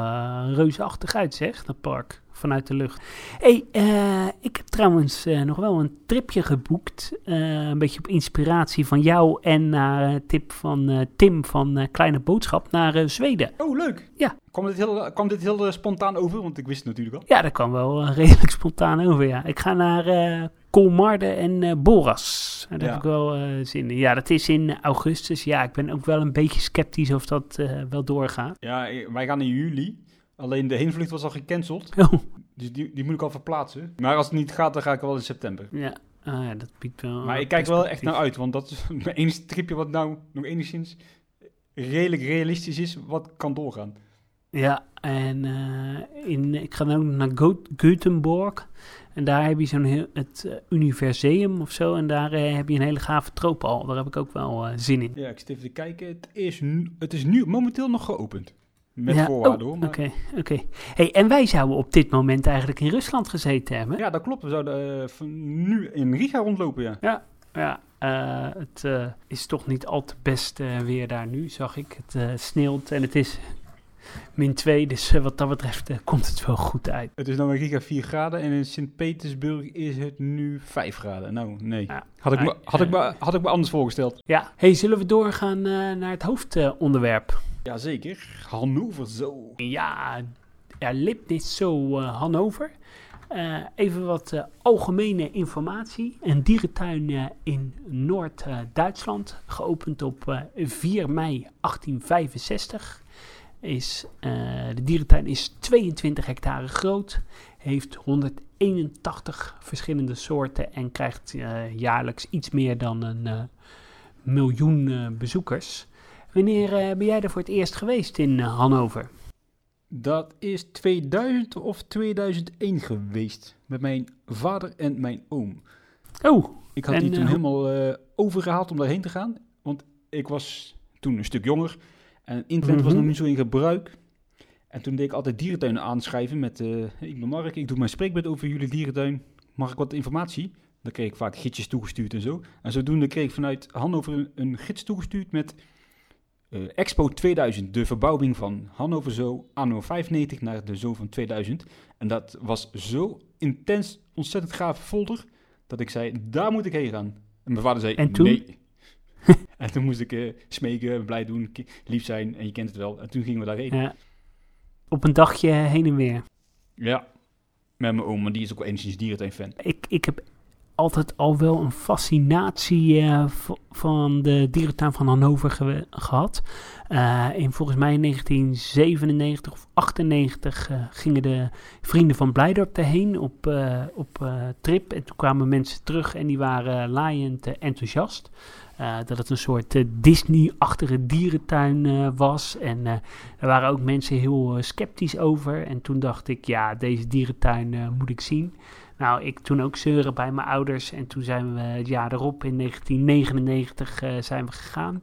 reusachtig uit, zeg, dat park vanuit de lucht. hey, uh, ik heb trouwens uh, nog wel een tripje geboekt. Uh, een beetje op inspiratie van jou en naar tip van Tim van Kleine Boodschap naar Zweden. Oh, leuk. Ja. Kwam dit, heel, kwam dit heel spontaan over? Want ik wist het natuurlijk al. Ja, dat kwam wel redelijk spontaan over, ja. Ik ga naar Kolmarde en Boras. Daar ja. heb ik wel zin in. Ja, dat is in augustus. Ja, ik ben ook wel een beetje sceptisch of dat wel doorgaat. Ja, wij gaan in juli. Alleen de heenvlucht was al gecanceld. Oh. Dus die, die moet ik al verplaatsen. Maar als het niet gaat, dan ga ik wel in september. Ja, ah, ja dat biedt wel... Maar ik kijk wel echt naar uit, want dat is mijn enige tripje wat nou nog enigszins redelijk realistisch is, wat kan doorgaan. Ja, en uh, in, ik ga nu naar Go Göteborg. En daar heb je zo'n heel, het uh, Universeum of zo. En daar uh, heb je een hele gave tropenhal. Daar heb ik ook wel zin in. Ja, ik zit even te kijken. Het is, nu, het is nu momenteel nog geopend. Met ja, voorwaarden oh, Oké, oké. Hey, en wij zouden op dit moment eigenlijk in Rusland gezeten hebben. Ja, dat klopt. We zouden uh, nu in Riga rondlopen, ja. Ja, ja. Uh, het uh, is toch niet al te best weer daar nu, zag ik. Het sneeuwt en het is min 2, dus wat dat betreft komt het wel goed uit. Het is nou in Riga 4 graden en in Sint-Petersburg is het nu 5 graden. Nou, nee. Ja, had, ik me, had, ik me, had ik me anders voorgesteld. Ja. Hey, zullen we doorgaan naar het hoofdonderwerp? Jazeker, Hannover zo. Ja, er liep dit zo uh, Hannover. Uh, even wat uh, algemene informatie. Een dierentuin in Noord-Duitsland, geopend op 4 mei 1865. Is, de dierentuin is 22 hectare groot, heeft 181 verschillende soorten en krijgt jaarlijks iets meer dan een miljoen bezoekers. Wanneer eh, ben jij er voor het eerst geweest in eh, Hannover? Dat is 2000 of 2001 geweest. Met mijn vader en mijn oom. Oh, Ik had En, die toen eh, helemaal eh, overgehaald om daarheen te gaan. Want ik was toen een stuk jonger. En internet was Mhm. nog niet zo in gebruik. En toen deed ik altijd dierentuinen aanschrijven met... ik ben Mark, ik doe mijn spreekbeurt over jullie dierentuin. Mag ik wat informatie? Dan kreeg ik vaak gidsjes toegestuurd en zo. En zodoende kreeg ik vanuit Hannover een, een gids toegestuurd met... eh, Expo 2000, de verbouwing van Hannover Zoo anno 95 naar de Zoo van 2000. En dat was zo intens, ontzettend gaaf folder, dat ik zei, daar moet ik heen gaan. En mijn vader zei, En toen? nee. en toen moest ik eh, smeken, blij doen, lief zijn, en je kent het wel. En toen gingen we daarheen. ja. op een dagje heen en weer. Ja, met mijn oom, maar die is ook wel enigszins dierentuin-fan. Ik, ik heb altijd al wel een fascinatie eh, van de dierentuin van Hannover gehad. Eh, in volgens mij in 1997 of 98 eh, gingen de vrienden van Blijdorp erheen op, op trip. En toen kwamen mensen terug en die waren laaiend enthousiast. Dat het een soort Disney-achtige dierentuin was. En er waren ook mensen heel sceptisch over. En toen dacht ik, ja, deze dierentuin moet ik zien. Nou, ik toen ook zeuren bij mijn ouders. En toen zijn we het jaar erop, in 1999, eh, zijn we gegaan.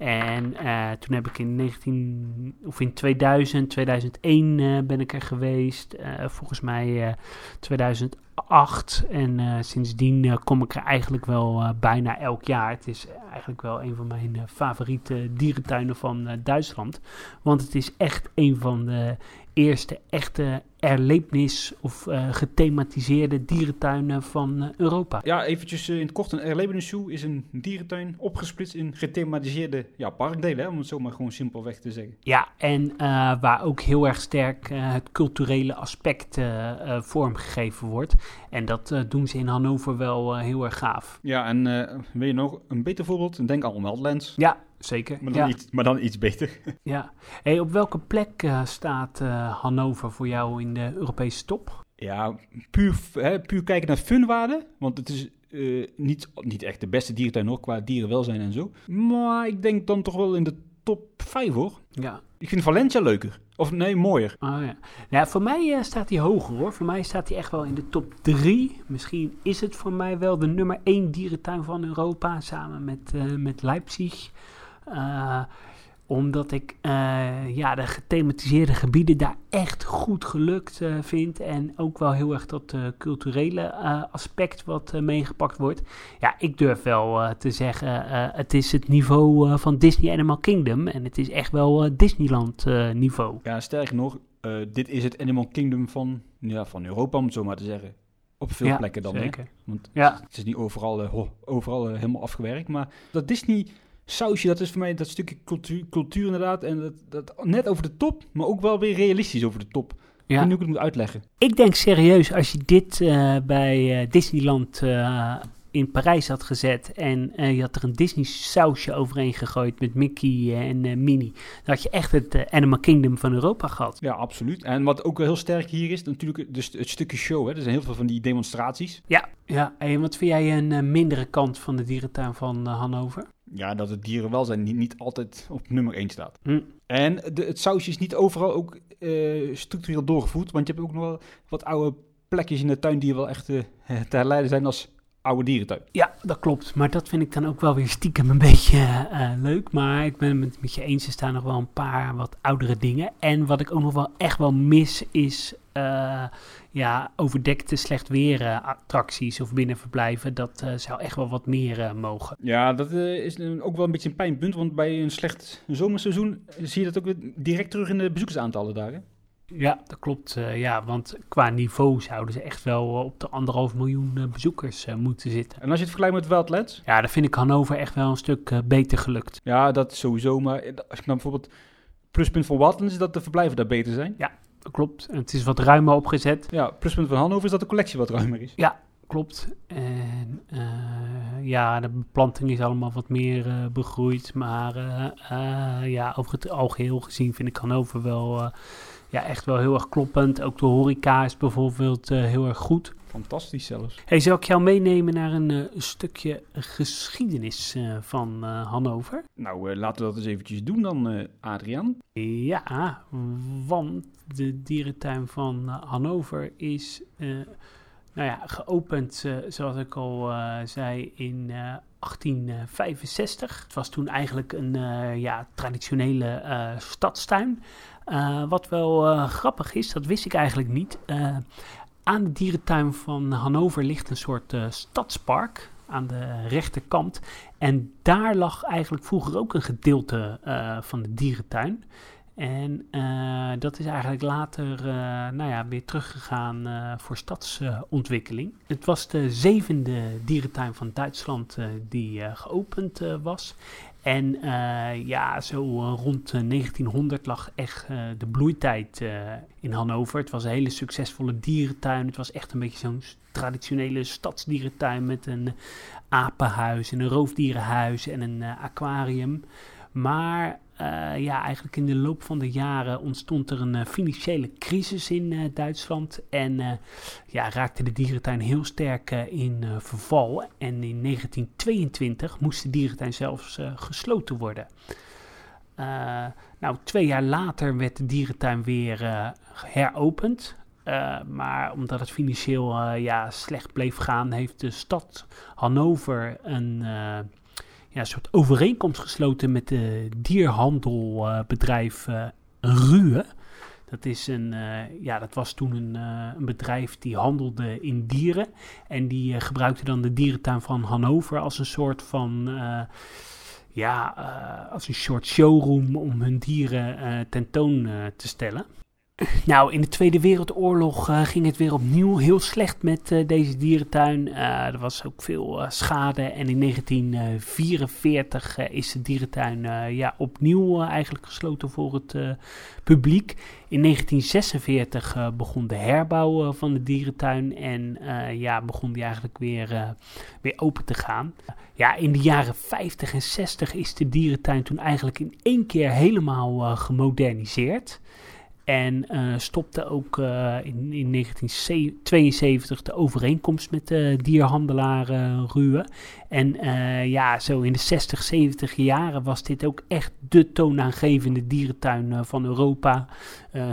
En eh, toen heb ik in 19, of in 2000, 2001 eh, ben ik er geweest. Volgens mij eh, 2008. En sindsdien kom ik er eigenlijk wel bijna elk jaar. Het is eigenlijk wel een van mijn favoriete dierentuinen van Duitsland. Want het is echt een van de eerste echte erlebnis- of eh, gethematiseerde dierentuinen van eh, Europa. Ja, eventjes eh, in het kort, een Erlebnis Zoo is een dierentuin opgesplitst in gethematiseerde ja, parkdelen, hè, om het zo maar gewoon simpelweg te zeggen. Ja, en waar ook heel erg sterk het culturele aspect vormgegeven wordt. En dat eh, doen ze in Hannover wel eh, heel erg gaaf. Ja, en eh wil je nog een beter voorbeeld? Denk aan Wildlands. Ja, zeker. Maar dan, ja, iets, maar dan iets beter. ja. Hey, op welke plek staat Hannover voor jou in de Europese top? Ja, puur, hè, puur kijken naar funwaarde. Want het is niet, niet echt de beste dierentuin hoor, qua dierenwelzijn en zo. Maar ik denk dan toch wel in de top 5 hoor. Ja, Ik vind Valencia leuker. Of nee, mooier. Oh ja. Nou, voor mij eh, staat hij hoger hoor. Voor mij staat hij echt wel in de top 3. Misschien is het voor mij wel de nummer 1 dierentuin van Europa. Samen met, eh, met Leipzig. Eh, omdat ik eh, ja, de gethematiseerde gebieden daar echt goed gelukt eh, vind. En ook wel heel erg dat eh, culturele aspect wat meegepakt wordt. Ja, ik durf wel te zeggen, het is het niveau van Disney Animal Kingdom. En het is echt wel Disneyland niveau. Ja, sterker nog, dit is het Animal Kingdom van, ja, van Europa, om het zo maar te zeggen. Op veel Ja, plekken dan. Hè? Zeker. Want Ja, het is niet overal, ho- overal helemaal afgewerkt. Maar dat Disney sausje, dat is voor mij dat stukje cultuur, cultuur inderdaad. En dat, dat net over de top, maar ook wel weer realistisch over de top. Ik ja. weet niet hoe ik het moet uitleggen. Ik denk serieus, als je dit eh, bij eh, Disneyland eh, in Parijs had gezet en je had er een Disney sausje overheen gegooid met Mickey en Minnie, dan had je echt het Animal Kingdom van Europa gehad. Ja, absoluut. En wat ook heel sterk hier is, natuurlijk dus het stukje show. Hè. Er zijn heel veel van die demonstraties. Ja, ja. En wat vind jij een mindere kant van de dierentuin van Hannover? Ja, dat het dierenwelzijn niet, niet altijd op nummer 1 staat. Hm. En de, het sausje is niet overal ook eh, structureel doorgevoerd. Want je hebt ook nog wel wat oude plekjes in de tuin die wel echt eh, te herleiden zijn als oude dierentuin. Ja, dat klopt. Maar dat vind ik dan ook wel weer stiekem een beetje eh, leuk. Maar ik ben het met je eens, er staan nog wel een paar wat oudere dingen. En wat ik ook nog wel echt wel mis is... eh, ja, overdekte slecht weer eh, attracties of binnenverblijven. Dat zou echt wel wat meer mogen. Ja, dat is ook wel een beetje een pijnpunt. Want bij een slecht zomerseizoen zie je dat ook weer direct terug in de bezoekersaantallen daar. Hè? Ja, dat klopt. eh, ja, want qua niveau zouden ze echt wel eh, op de anderhalf miljoen eh, bezoekers moeten zitten. En als je het vergelijkt met Wildlands, Ja, daar vind ik Hannover echt wel een stuk beter gelukt. ja, dat sowieso. Maar als ik dan bijvoorbeeld pluspunt van Wildlands is dat de verblijven daar beter zijn. Dat klopt. En het is wat ruimer opgezet. Ja, pluspunt van Hannover is dat de collectie wat ruimer is. Klopt. En ja, de beplanting is allemaal wat meer begroeid. Maar ja, over het algeheel gezien vind ik Hannover wel ja, echt wel heel erg kloppend. Ook de horeca is bijvoorbeeld heel erg goed. Fantastisch zelfs. Hey, zal ik jou meenemen naar een stukje geschiedenis van Hannover? Nou, laten we dat eens eventjes doen dan, Adriaan. Ja, want de dierentuin van Hannover is nou ja, geopend, zoals ik al zei, in 1865. Het was toen eigenlijk een uh, ja, traditionele uh, stadstuin. Uh, wat wel grappig is, dat wist ik eigenlijk niet. aan de dierentuin van Hannover ligt een soort stadspark aan de rechterkant. En daar lag eigenlijk vroeger ook een gedeelte van de dierentuin. En dat is eigenlijk later nou ja, weer teruggegaan voor stadsontwikkeling. het was de zevende dierentuin van Duitsland die geopend was. En ja, zo rond 1900 lag echt de bloeitijd in Hannover. Het was een hele succesvolle dierentuin. Het was echt een beetje zo'n traditionele stadsdierentuin met een apenhuis en een roofdierenhuis en een aquarium. Maar ja, eigenlijk in de loop van de jaren ontstond er een uh, financiële crisis in uh, Duitsland. En ja, raakte de dierentuin heel sterk in verval. En in 1922 moest de dierentuin zelfs gesloten worden. nou, twee jaar later werd de dierentuin weer heropend. maar omdat het financieel ja, slecht bleef gaan, heeft de stad Hannover een ja, een soort overeenkomst gesloten met de dierhandelbedrijf uh, Ruhe. Dat, is een, uh, ja, dat was toen een, uh, een, bedrijf die handelde in dieren. En die gebruikte dan de dierentuin van Hannover als een soort van ja, als een soort showroom om hun dieren tentoon te stellen. Nou, in de Tweede Wereldoorlog uh, ging het weer opnieuw heel slecht met uh, deze dierentuin. Uh, er was ook veel schade. En in 1944 is de dierentuin ja, opnieuw eigenlijk gesloten voor het publiek. In 1946 begon de herbouw van de dierentuin. En ja, begon die eigenlijk weer, weer open te gaan. Ja, in de jaren 50 en 60 is de dierentuin toen eigenlijk in één keer helemaal gemoderniseerd. En uh, stopte ook uh, in, in 1972 de overeenkomst met de dierhandelaar Ruwe. En ja, zo in de 60, 70 jaren was dit ook echt de toonaangevende dierentuin van Europa.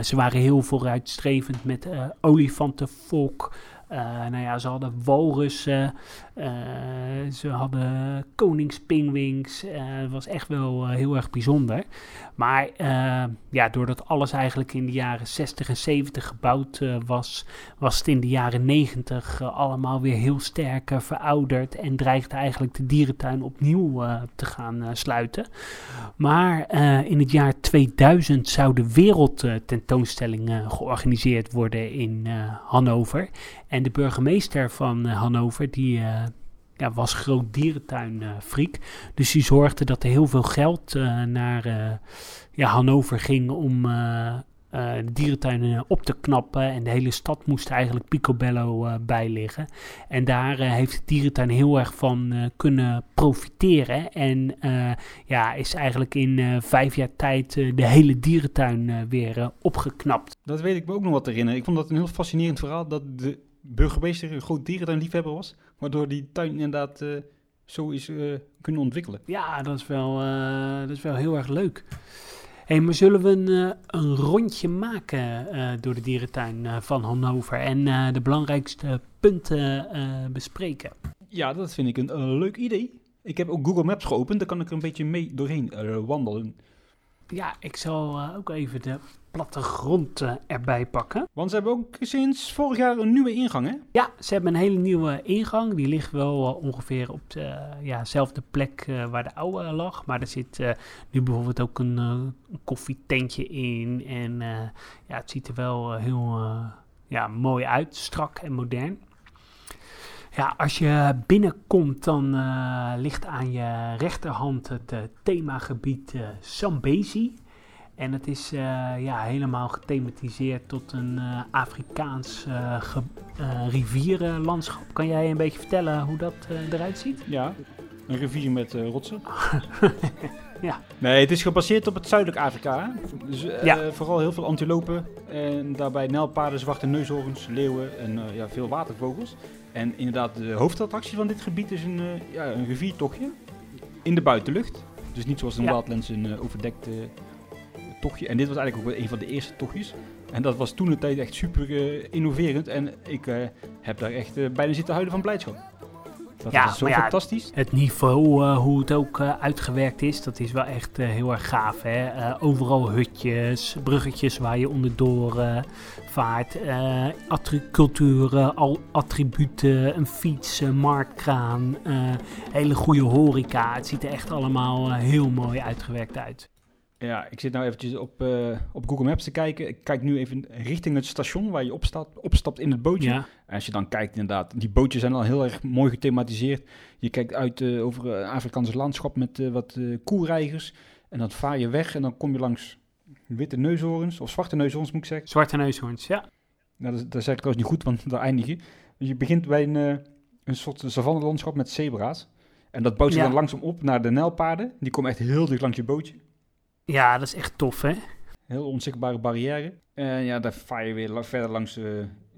ze waren heel vooruitstrevend met olifantenvolk. Uh, nou ja, ze hadden walrussen, ze hadden koningspingwings. Uh, het was echt wel heel erg bijzonder. Maar ja, doordat alles eigenlijk in de jaren 60 en 70 gebouwd was, was het in de jaren 90 allemaal weer heel sterk verouderd. En dreigde eigenlijk de dierentuin opnieuw te gaan sluiten. Maar in het jaar 2000 zou de wereldtentoonstelling georganiseerd worden in Hannover. En de burgemeester van Hannover, die ja, was groot dierentuinfreak. dus die zorgde dat er heel veel geld uh, naar ja, Hannover ging om uh, de dierentuinen op te knappen. En de hele stad moest eigenlijk picobello uh, bij liggen. En daar uh, heeft de dierentuin heel erg van kunnen profiteren. En ja, is eigenlijk in vijf jaar tijd de hele dierentuin weer opgeknapt. Dat weet ik me ook nog wat herinneren. Ik vond dat een heel fascinerend verhaal dat de burgemeester een groot dierentuinliefhebber was. Waardoor die tuin inderdaad zo is kunnen ontwikkelen. Ja, dat is wel, dat is wel heel erg leuk hey, maar zullen we een, eh, een rondje maken door de dierentuin van Hannover en de belangrijkste punten bespreken? Ja, dat vind ik een leuk idee. Ik heb ook Google Maps geopend, daar kan ik er een beetje mee doorheen wandelen. Ja, ik zal ook even de plattegrond uh, erbij pakken. Want ze hebben ook sinds vorig jaar een nieuwe ingang, hè? Ja, ze hebben een hele nieuwe ingang. Die ligt wel uh, ongeveer op dezelfde ja, zelfde plek uh, waar de oude lag. Maar er zit nu bijvoorbeeld ook een, een koffietentje in. En ja, het ziet er wel heel ja, mooi uit, strak en modern. Ja, als je binnenkomt, dan ligt aan je rechterhand het themagebied Zambezi. En het is uh, ja, helemaal gethematiseerd tot een uh, Afrikaans uh, rivierenlandschap. Kan jij een beetje vertellen hoe dat eruit ziet? Ja, een rivier met rotsen. Ja. Nee, het is gebaseerd op het zuidelijk Afrika. Dus eh, Ja. vooral heel veel antilopen. En daarbij nijlpaarden, zwarte neushoorns, leeuwen en eh, ja, veel watervogels. En inderdaad, de hoofdattractie van dit gebied is een, eh, ja, een riviertochtje in de buitenlucht. Dus niet zoals in Ja. Wildlands een eh, overdekt eh, tochtje. En dit was eigenlijk ook wel een van de eerste tochtjes. En dat was toen de tijd echt super eh, innoverend. En ik eh, heb daar echt eh, bijna zitten huilen van blijdschap. Dat Ja, was zo ja, fantastisch. Het niveau, hoe het ook uitgewerkt is, dat is wel echt heel erg gaaf. Hè? Overal hutjes, bruggetjes waar je onderdoor vaart. attri- culturen, al attributen, een fiets, een marktkraan, hele goede horeca. Het ziet er echt allemaal heel mooi uitgewerkt uit. Ja, ik zit nou eventjes op, eh, op Google Maps te kijken. Ik kijk nu even richting het station waar je opstapt, opstapt in het bootje. Ja, En als je dan kijkt inderdaad, die bootjes zijn al heel erg mooi gethematiseerd. Je kijkt uit eh, over een Afrikaans landschap met eh, wat eh koereigers. En dan vaar je weg en dan kom je langs witte neushoorns, of zwarte neushoorns moet ik zeggen. zwarte neushoorns, ja. Nou, dat, dat zeg ik trouwens niet goed, want daar eindig je. Je begint bij een, eh, een soort savannelandschap met zebra's. En dat bouwt zich Ja. dan langzaam op naar de nijlpaarden. Die komen echt heel dicht langs je bootje. Ja, dat is echt tof, hè? Heel onzichtbare barrière. En ja, daar vaar je weer verder langs eh,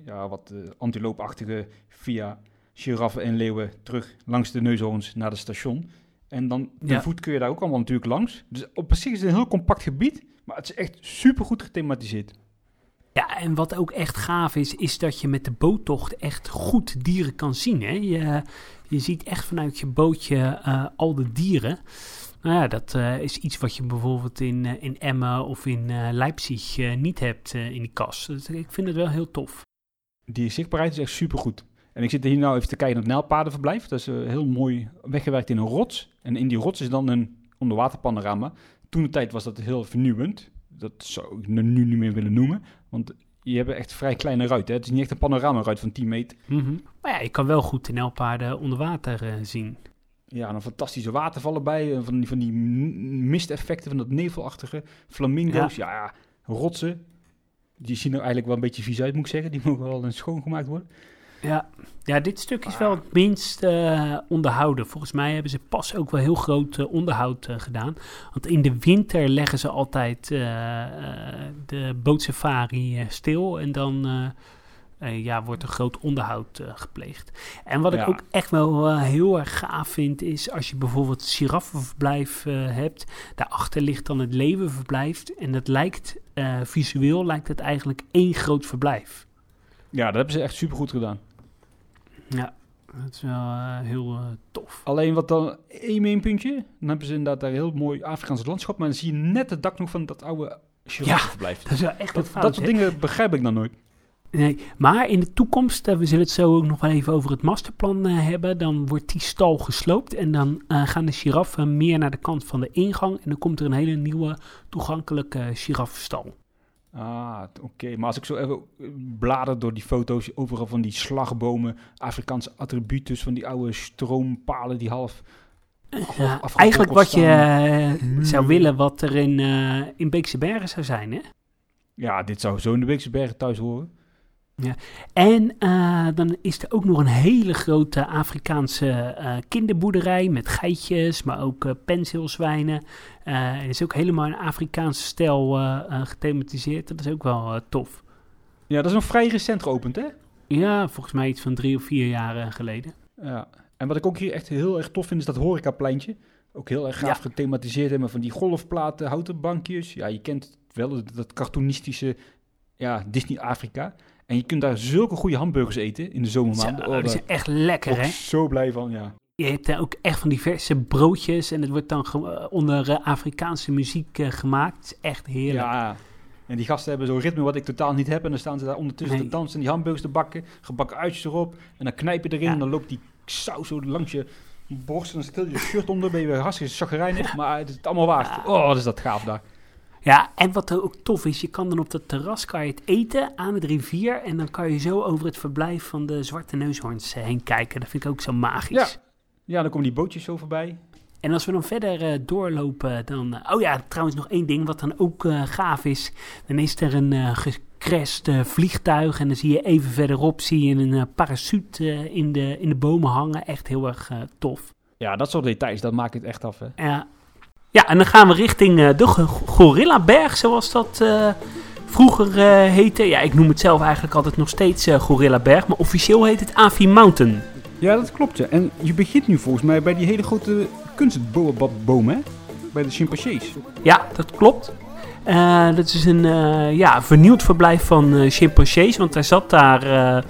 ja, wat eh, antiloopachtige via giraffen en leeuwen terug langs de neushoorns naar het station. En dan de Ja. voet kun je daar ook allemaal natuurlijk langs. Dus op zich is het een heel compact gebied, maar het is echt super goed gethematiseerd. Ja, en wat ook echt gaaf is, is dat je met de boottocht echt goed dieren kan zien. Hè? Je, je ziet echt vanuit je bootje eh, al de dieren. Nou ja, dat eh, is iets wat je bijvoorbeeld in, eh, in Emmen of in eh, Leipzig niet hebt in die kas. Dus ik vind het wel heel tof. Die zichtbaarheid is echt super goed. En ik zit hier nou even te kijken naar het nijlpaardenverblijf. Dat is heel mooi weggewerkt in een rots. En in die rots is dan een onderwaterpanorama. Toen de tijd was dat heel vernieuwend. Dat zou ik nu niet meer willen noemen. Want je hebt echt vrij kleine ruiten. Hè? Het is niet echt een panoramaruit van 10 meter. Mhm. Maar ja, je kan wel goed de Nijlpaarden onder water zien. Ja, en dan fantastische watervallen bij. eh, Van die, van die misteffecten, van dat nevelachtige. Flamingo's, ja. ja, rotsen. Die zien er eigenlijk wel een beetje vies uit, moet ik zeggen. Die mogen wel eens schoongemaakt worden. Ja, ja dit stuk is wel het minst eh, onderhouden. Volgens mij hebben ze pas ook wel heel groot eh, onderhoud gedaan. Want in de winter leggen ze altijd de bootsafari stil. En dan eh, ja, wordt er groot onderhoud eh, gepleegd. En wat ik Ja. ook echt wel eh, heel erg gaaf vind, is als je bijvoorbeeld giraffenverblijf hebt. Daarachter ligt dan het leeuwenverblijf. En dat lijkt, visueel lijkt het eigenlijk één groot verblijf. Ja, dat hebben ze echt super goed gedaan. Ja, dat is wel heel tof. Alleen wat dan één minpuntje. Dan hebben ze inderdaad daar een heel mooi Afrikaans landschap. Maar dan zie je net het dak nog van dat oude giraffenverblijf. Dat is wel echt dat, dat soort dingen begrijp ik dan nooit. Nee, maar in de toekomst, eh, we zullen het zo ook nog wel even over het masterplan eh, hebben. Dan wordt die stal gesloopt en dan eh, gaan de giraffen meer naar de kant van de ingang. En dan komt er een hele nieuwe toegankelijke giraffenstal. Ah, oké. Maar als ik zo even blader door die foto's, overal van die slagbomen, Afrikaanse attributes, van die oude stroompalen die half... Ja, eigenlijk wat je zou willen wat er in, in Beekse Bergen zou zijn, hè? Ja, dit zou zo in de Beekse Bergen thuis horen. En eh, dan is er ook nog een hele grote Afrikaanse eh, kinderboerderij met geitjes, maar ook penseelzwijnen. Eh, het is ook helemaal in Afrikaanse stijl gethematiseerd. Dat is ook wel tof. Ja, dat is nog vrij recent geopend, hè? Ja, volgens mij iets van drie of vier jaar geleden. Ja. En wat ik ook hier echt heel erg tof vind, is dat horecapleintje. Ook heel erg gaaf Ja. gethematiseerd hebben van die golfplaten, houten bankjes. Ja, je kent wel, dat, cartoonistische ja, Disney-Afrika. En je kunt daar zulke goede hamburgers eten in de Zo, zomermaanden. Oh, die zijn echt lekker, hè? ik zo blij van, ja. Je hebt daar ook echt van diverse broodjes en het wordt dan eh, onder eh, Afrikaanse muziek eh, gemaakt. Het is echt heerlijk. Ja, en die gasten hebben zo'n ritme wat ik totaal niet heb. En dan staan ze daar ondertussen Nee. te dansen en die hamburgers te bakken. Gebakken uitjes erop. En dan knijp je erin Ja. en dan loopt die saus zo langs je borst. En dan stil je shirt onder, ben je weer hartstikke chagrijnig. Maar het is allemaal waard. Oh, wat is dat gaaf daar. Ja, en wat er ook tof is, je kan dan op dat terras kan je het eten aan het rivier. En dan kan je zo over het verblijf van de zwarte neushoorns eh, heen kijken. Dat vind ik ook zo magisch. Ja. Ja, dan komen die bootjes zo voorbij. En als we dan verder eh, doorlopen, dan... eh, oh ja, trouwens nog één ding wat dan ook gaaf is. Dan is er een gecrashed eh, vliegtuig en dan zie je even verderop zie je een parachute in, de, in de bomen hangen. Echt heel erg tof. Ja, dat soort details, dat maakt het echt af, hè. Ja, Ja, en dan gaan we richting eh, de Gorillaberg, zoals dat eh, vroeger eh, heette. Ja, ik noem het zelf eigenlijk altijd nog steeds Gorillaberg, maar officieel heet het Avi Mountain. Ja, dat klopt, ja. En je begint nu volgens mij bij die hele grote kunstboom, hè? Bij de chimpansees. Ja, dat klopt. Dat is een ja, vernieuwd verblijf van chimpansees, want er zat daar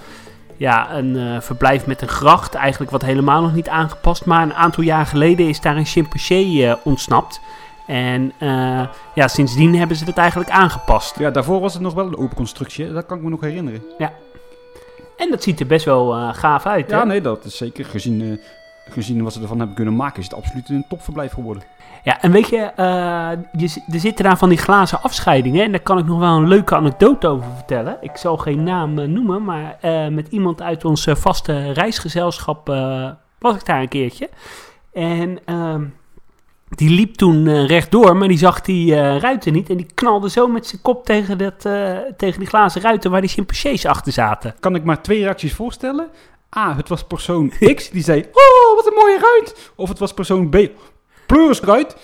ja, een eh, verblijf met een gracht, eigenlijk wat helemaal nog niet aangepast. Maar een aantal jaar geleden is daar een chimpansee eh, ontsnapt. En eh, ja, sindsdien hebben ze het eigenlijk aangepast. Ja, daarvoor was het nog wel een open constructie, dat kan ik me nog herinneren. En dat ziet er best wel gaaf uit. Ja, hè? nee, dat is zeker. Gezien, gezien wat ze ervan hebben kunnen maken, is het absoluut een topverblijf geworden. Ja, en weet je, eh, je, er zitten daar van die glazen afscheidingen. En daar kan ik nog wel een leuke anekdote over vertellen. Ik zal geen naam eh, noemen, maar eh, met iemand uit ons vaste reisgezelschap was ik daar een keertje. En ehm, die liep toen rechtdoor, maar die zag die ruiten niet. En die knalde zo met zijn kop tegen, dat, tegen die glazen ruiten waar die chimpansees achter zaten. Kan ik maar twee reacties voorstellen? A, het was persoon X die zei, oh, wat een mooie ruit. Of het was persoon B, pleurisruit.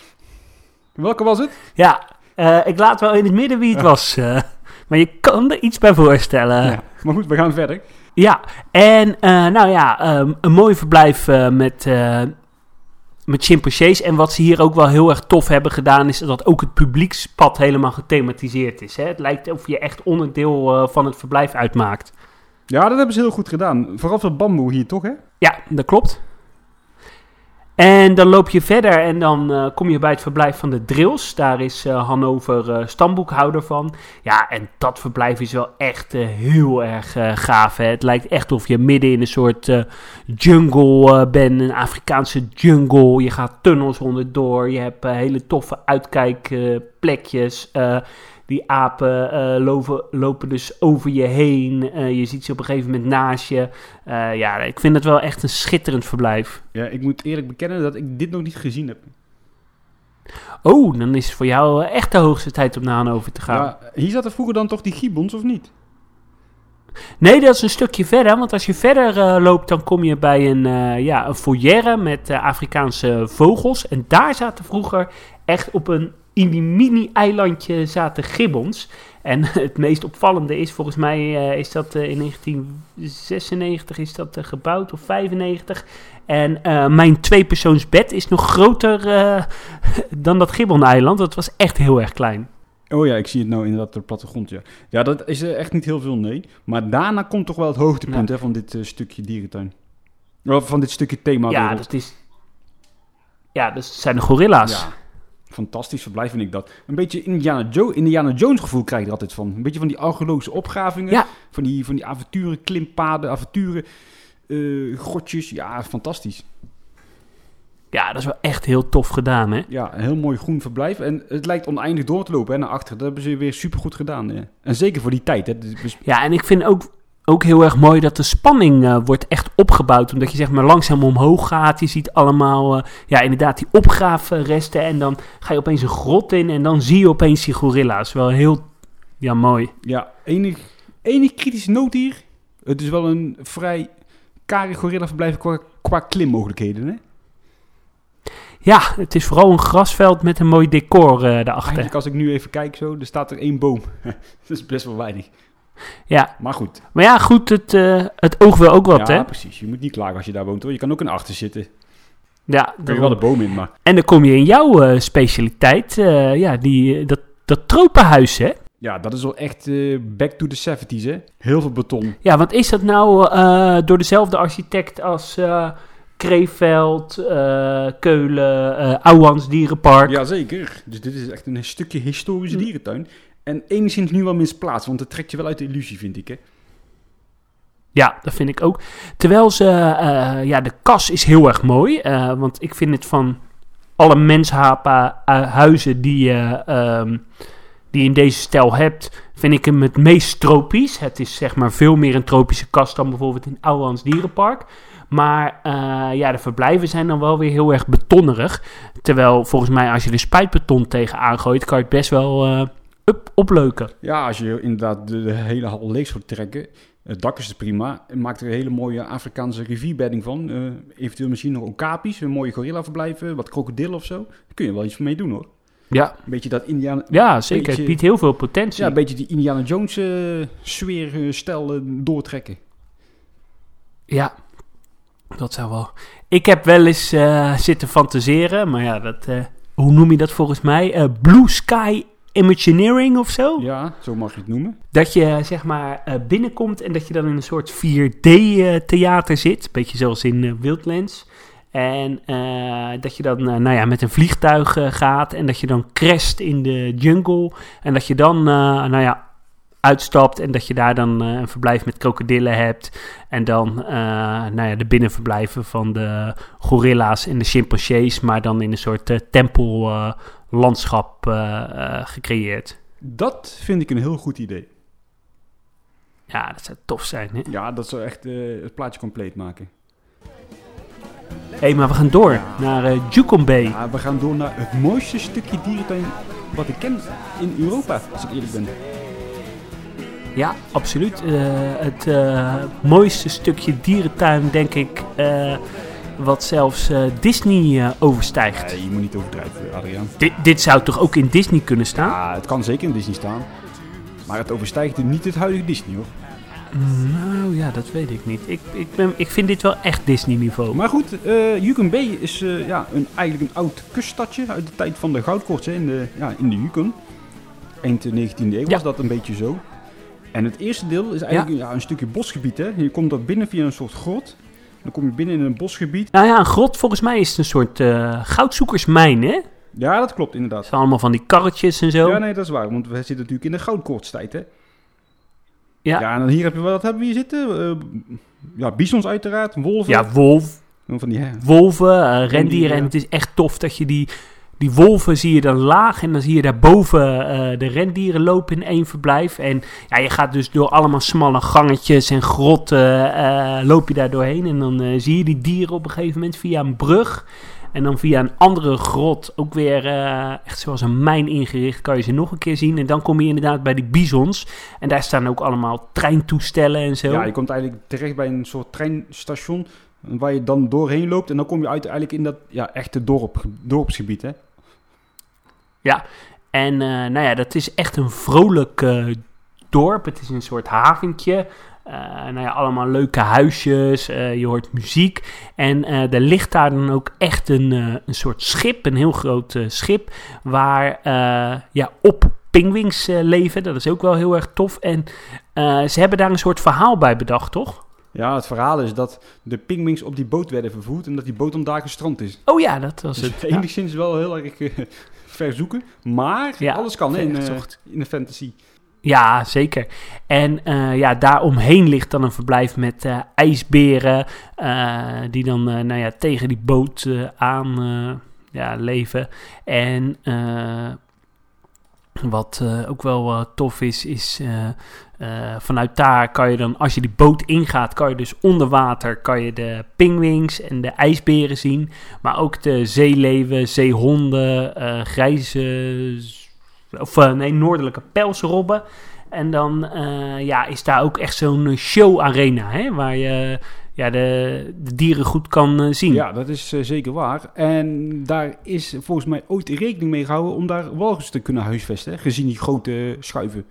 Welke was het? Ja, eh, ik laat wel in het midden wie het was. eh, maar je kan er iets bij voorstellen. Ja, maar goed, we gaan verder. Ja, en eh, nou ja, ehm, een mooi verblijf met, met chimpansees. En wat ze hier ook wel heel erg tof hebben gedaan, is dat ook het publiekspad helemaal gethematiseerd is. Hè? Het lijkt of je echt onderdeel van het verblijf uitmaakt. Ja, dat hebben ze heel goed gedaan. Vooral veel bamboe hier, toch, hè? Ja, dat klopt. En dan loop je verder en dan eh, kom je bij het verblijf van de Drills. Daar is eh, Hannover eh, stamboekhouder van. Ja, en dat verblijf is wel echt heel erg gaaf. Hè? Het lijkt echt of je midden in een soort jungle bent. Een Afrikaanse jungle. Je gaat tunnels onderdoor. Je hebt hele toffe uitkijkplekjes. Die apen eh, lopen, lopen dus over je heen. Eh, je ziet ze op een gegeven moment naast je. Eh, ja, ik vind het wel echt een schitterend verblijf. Ja, ik moet eerlijk bekennen dat ik dit nog niet gezien heb. Oh, dan is het voor jou echt de hoogste tijd om naar Hannover te gaan. Ja, hier zaten vroeger dan toch die gibbons, of niet? Nee, dat is een stukje verder. Want als je verder loopt, dan kom je bij een, eh ja, een foyer met Afrikaanse vogels. En daar zaten vroeger echt op een in die mini-eilandje zaten gibbons. En het meest opvallende is, volgens mij eh, is dat eh, in 1996 is dat, eh, gebouwd, of 95. En mijn tweepersoonsbed is nog groter dan dat gibbon-eiland. Dat was echt heel erg klein. Oh ja, ik zie het nou inderdaad op de plattegrond, ja. Ja, dat is echt niet heel veel, nee. Maar daarna komt toch wel het hoogtepunt Ja. hè, van dit stukje dierentuin. Of van dit stukje thema. ja, dat is... Ja, dat zijn de gorilla's. Ja, fantastisch verblijf vind ik dat. Een beetje Indiana, jo Indiana Jones gevoel krijg je er altijd van. Een beetje van die archeologische opgravingen. Ja. Van, die, van die avonturen, klimpaden, avonturen, eh grotjes. Ja, fantastisch. Ja, dat is wel echt heel tof gedaan, hè? Ja, een heel mooi groen verblijf. En het lijkt oneindig door te lopen hè, naar achter. Dat hebben ze weer supergoed gedaan. hè. En zeker voor die tijd. Hè. Dus- Ja, en ik vind ook, ook heel erg mooi dat de spanning eh, wordt echt opgebouwd. Omdat je zeg maar langzaam omhoog gaat. Je ziet allemaal, eh, ja, inderdaad die opgraafresten. En dan ga je opeens een grot in en dan zie je opeens die gorilla's. Wel heel, ja, mooi. Ja, enig, enig kritische noot hier. Het is wel een vrij karig gorilla verblijf qua, qua klimmogelijkheden. Hè? Ja, het is vooral een grasveld met een mooi decor eh daarachter. Eigenlijk als ik nu even kijk zo, er staat er één boom. dat is best wel weinig. Ja, Maar goed. maar ja, goed, het, eh, het oog wil ook wat, ja, hè? precies. Je moet niet klagen als je daar woont hoor. Je kan ook een achter zitten. Ja, Kun je wel de boom in, maar... En dan kom je in jouw eh, specialiteit, eh, ja, die, dat, dat tropenhuis, hè? Ja, dat is wel echt back to the 70s hè. Heel veel beton. Ja, want is dat nou door dezelfde architect als Kreeveld, Keulen, eh Ouwans Dierenpark? Jazeker. Dus dit is echt een stukje historische Hm. dierentuin. En enigszins nu wel misplaatst, want het trekt je wel uit de illusie, vind ik hè. Ja, dat vind ik ook. Terwijl ze, eh, ja, de kas is heel erg mooi. eh, want ik vind het van alle menshapen-huizen die je ehm, die in deze stijl hebt, vind ik hem het meest tropisch. Het is zeg maar veel meer een tropische kas dan bijvoorbeeld in Ouwans Dierenpark. Maar eh, ja, de verblijven zijn dan wel weer heel erg betonnerig. Terwijl volgens mij als je er spuitbeton tegen aangooit, kan je het best wel up, opleuken. Ja, als je inderdaad de, de hele hal leeg zou trekken, het dak is prima. En maakt er een hele mooie Afrikaanse rivierbedding van. Eh, eventueel misschien nog okapi's, een mooie gorilla verblijven, wat krokodillen of zo. Daar kun je wel iets mee doen hoor. Ja, Een beetje dat Indiana... ja zeker. Beetje- Het biedt heel veel potentie. Ja, een beetje die Indiana Jones eh, sfeer, eh, stijl doortrekken. Ja, dat zou wel. Ik heb wel eens zitten fantaseren, maar ja, dat, hoe noem je dat volgens mij? Blue Sky Imagineering of zo? Ja, zo mag je het noemen. Dat je zeg maar eh, binnenkomt en dat je dan in een soort 4D-theater zit. Beetje zoals in eh, Wildlands. En eh, dat je dan eh, nou ja, met een vliegtuig eh, gaat en dat je dan crasht in de jungle. En dat je dan eh, nou ja, uitstapt en dat je daar dan eh, een verblijf met krokodillen hebt. En dan eh, nou ja, de binnenverblijven van de gorilla's en de chimpansees, maar dan in een soort eh, tempellandschap eh, eh, gecreëerd. Dat vind ik een heel goed idee. Ja, dat zou tof zijn. Hè? Ja, dat zou echt eh, het plaatje compleet maken. Hé, hey, maar we gaan door naar eh Jukombe. Ja, we gaan door naar het mooiste stukje dierentuin wat ik ken in Europa, als ik eerlijk ben. Ja, absoluut. Het mooiste stukje dierentuin, denk ik, wat zelfs eh, Disney eh, overstijgt. Nee, je moet niet overdrijven, Adriaan. Dit, dit zou toch ook in Disney kunnen staan? Ja, het kan zeker in Disney staan. Maar het overstijgt niet het huidige Disney, hoor. Nou ja, dat weet ik niet. Ik, ik, ben, ik vind dit wel echt Disney-niveau. Maar goed, eh Yukon Bay is ja, een, eigenlijk een oud kuststadje uit de tijd van de goudkoorts hè, in de, ja, in de Yukon. Eind de 19e eeuw Ja. was dat een beetje zo. En het eerste deel is eigenlijk ja. een stukje bosgebied. Hè. Je komt dat binnen via een soort grot. Dan kom je binnen in een bosgebied. Nou ja, een grot, volgens mij is het een soort eh, goudzoekersmijn, hè? Het Ja, dat klopt inderdaad. zijn allemaal van die karretjes en zo. Ja, nee, dat is waar. Want we zitten natuurlijk in de goudkoortstijd, hè. Ja. Ja, en dan hier heb je, wat hebben we hier zitten? Eh, ja, bisons uiteraard, wolven. Ja, wolf, Van die, hè. wolven, eh, rendieren. Rendieren. En het is echt tof dat je die, die wolven zie je dan laag. En dan zie je daarboven eh de rendieren lopen in één verblijf. En ja, je gaat dus door allemaal smalle gangetjes en grotten eh, loop je daar doorheen. En dan eh, zie je die dieren op een gegeven moment via een brug. En dan via een andere grot, ook weer echt zoals een mijn ingericht, kan je ze nog een keer zien. En dan kom je inderdaad bij die bisons. En daar staan ook allemaal treintoestellen en zo. Ja, je komt eigenlijk terecht bij een soort treinstation waar je dan doorheen loopt en dan kom je uit eigenlijk in dat ja, echte dorp, dorpsgebied. Hè? En eh, nou ja, dat is echt een vrolijk eh, dorp. Het is een soort haventje. Eh, nou ja, allemaal leuke huisjes. je hoort muziek. En er ligt daar dan ook echt een, een soort schip, een heel groot schip, waar ja, op pingwings eh, leven. Dat is ook wel heel erg tof. En ze hebben daar een soort verhaal bij bedacht, toch? Ja, het verhaal is dat de pingwings op die boot werden vervoerd en dat die boot dan daar gestrand is. Oh ja, dat was Dus het. Ja. enigszins wel heel erg ver zoeken, maar Ja, alles kan in, eh, in de fantasy. Ja, zeker. En eh, ja, daaromheen ligt dan een verblijf met eh, ijsberen. die dan nou ja, tegen die boot aan ja, leven. En wat ook wel tof is, is eh, vanuit daar kan je dan, als je die boot ingaat, kan je dus onder water kan je de pingwings en de ijsberen zien. Maar ook de zeeleeuwen, zeehonden, eh, grijze, of eh, nee, noordelijke pelsrobben. En dan ja, is daar ook echt zo'n show-arena, hè, waar je ja, de, de dieren goed kan zien. Ja, dat is zeker waar. En daar is volgens mij ooit rekening mee gehouden om daar walrussen te kunnen huisvesten, gezien die grote schuiven.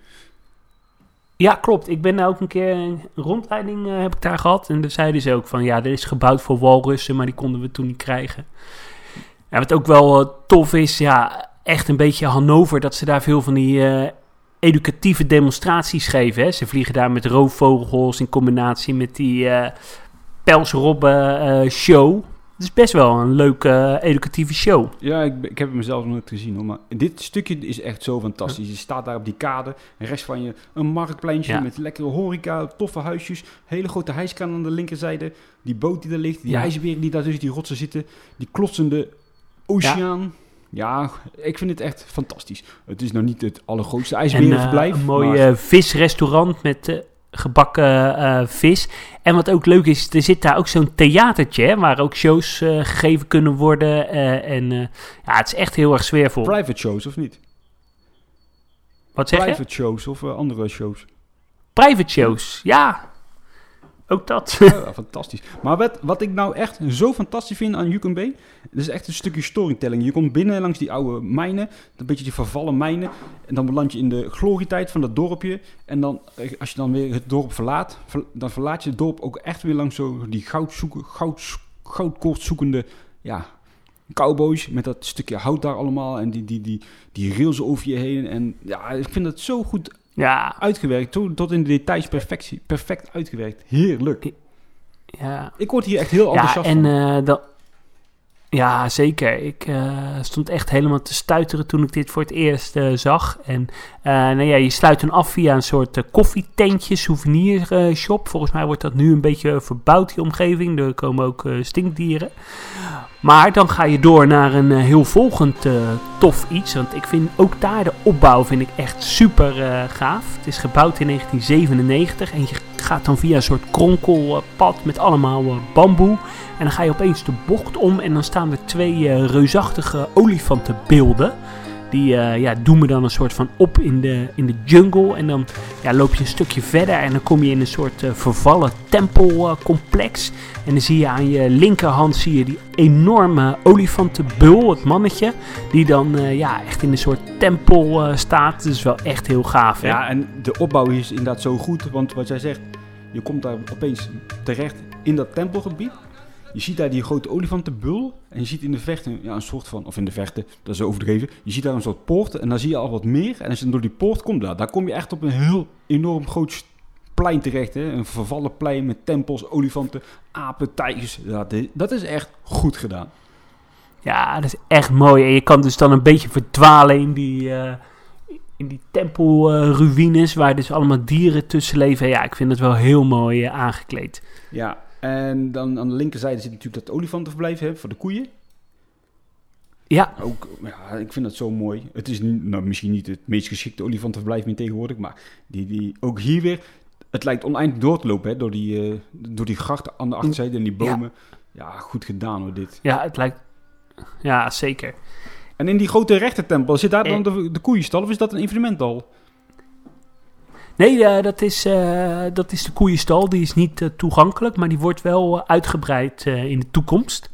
Ja, klopt. Ik ben daar ook een keer een rondleiding eh, heb ik daar gehad. En daar zeiden ze ook van, ja, dit is gebouwd voor walrussen, maar die konden we toen niet krijgen. Ja, wat ook wel eh, tof is, ja, echt een beetje Hannover, dat ze daar veel van die eh, educatieve demonstraties geven. Hè. Ze vliegen daar met roofvogels in combinatie met die pelsrobben show. Het is best wel een leuke eh, educatieve show. Ja, ik, ik heb het mezelf nog nooit gezien hoor. Maar dit stukje is echt zo fantastisch. Je staat daar op die kade. En rechts van je een marktpleintje Ja. met lekkere horeca, toffe huisjes. Hele grote hijskraan aan de linkerzijde. Die boot die daar ligt. Die Ja. ijsberen die daar tussen die rotsen zitten. Die klotsende oceaan. Ja. ik vind het echt fantastisch. Het is nou niet het allergrootste En ijsberenverblijf. eh, een mooi maar- visrestaurant met eh, gebakken eh, vis. En wat ook leuk is, er zit daar ook zo'n theatertje... Hè, waar ook shows eh, gegeven kunnen worden. eh, en ja, het is echt heel erg sfeervol. private shows of niet? Wat zeg je? Private shows of andere shows. Private shows, ja. Ook dat. Ja, fantastisch. Maar wat, wat ik nou echt zo fantastisch vind aan Yukon Bay, dat is echt een stukje storytelling. Je komt binnen langs die oude mijnen, een beetje die vervallen mijnen, en dan beland je in de glorietijd van dat dorpje. En dan, eh, als je dan weer het dorp verlaat, ver- dan verlaat je het dorp ook echt weer langs zo die goud zoeken, goud, goudkoort zoekende, ja, cowboys met dat stukje hout daar allemaal en die, die, die, die rails over je heen. En ja, ik vind dat zo goed Ja, uitgewerkt, tot, tot in de details perfectie, perfect uitgewerkt. Heerlijk. ja. Ik word hier echt heel Ja, enthousiast en van. eh, dan... Ja, zeker. Ik eh, stond echt helemaal te stuiteren toen ik dit voor het eerst eh, zag. En eh, nou ja, je sluit dan af via een soort koffietentje, souvenirshop. Volgens mij wordt dat nu een beetje verbouwd, die omgeving. Er komen ook stinkdieren. Maar dan ga je door naar een heel volgend tof iets. Want ik vind ook daar de opbouw vind ik echt super gaaf. Het is gebouwd in 1997 en je gaat dan via een soort kronkelpad met allemaal bamboe. En dan ga je opeens de bocht om en dan staan er twee eh, reusachtige olifantenbeelden. Die eh, ja, doen me dan een soort van op in de, in de jungle. En dan ja, loop je een stukje verder en dan kom je in een soort eh, vervallen tempelcomplex. en dan zie je aan je linkerhand zie je die enorme olifantenbul, het mannetje. Die dan ja, echt in een soort tempel staat. Dat is wel echt heel gaaf. Hè? Ja, en de opbouw is inderdaad zo goed. Want wat jij zegt, je komt daar opeens terecht in dat tempelgebied. Je ziet daar die grote olifantenbul. En je ziet in de verte ja, een soort van, of in de verte, dat is overdreven. Je ziet daar een soort poort en dan zie je al wat meer. En als je door die poort komt, daar, daar kom je echt op een heel enorm groot plein terecht. Hè? Een vervallen plein met tempels, olifanten, apen, tijgers. Ja, dit- dat is echt goed gedaan. Ja, dat is echt mooi. En je kan dus dan een beetje verdwalen in die, eh in die tempelruïnes, waar dus allemaal dieren tussen leven. Ja, ik vind het wel heel mooi eh, aangekleed. Ja, en dan aan de linkerzijde zit natuurlijk dat olifantenverblijf hè, voor de koeien. Ja, Ook, ja, ik vind dat zo mooi. Het is nou, misschien niet het meest geschikte olifantenverblijf meer tegenwoordig, maar die, die, ook hier weer, het lijkt oneindig door te lopen hè, door, die, eh, door die grachten aan de achterzijde en die bomen. Ja, goed gedaan hoor dit. ja, het lijkt... Ja, zeker. En in die grote rechtertempel, zit daar dan de, de koeienstal of is dat een evenementhal? Nee, eh, dat, is, eh, dat is de koeienstal. Die is niet eh, toegankelijk, maar die wordt wel uitgebreid in de toekomst.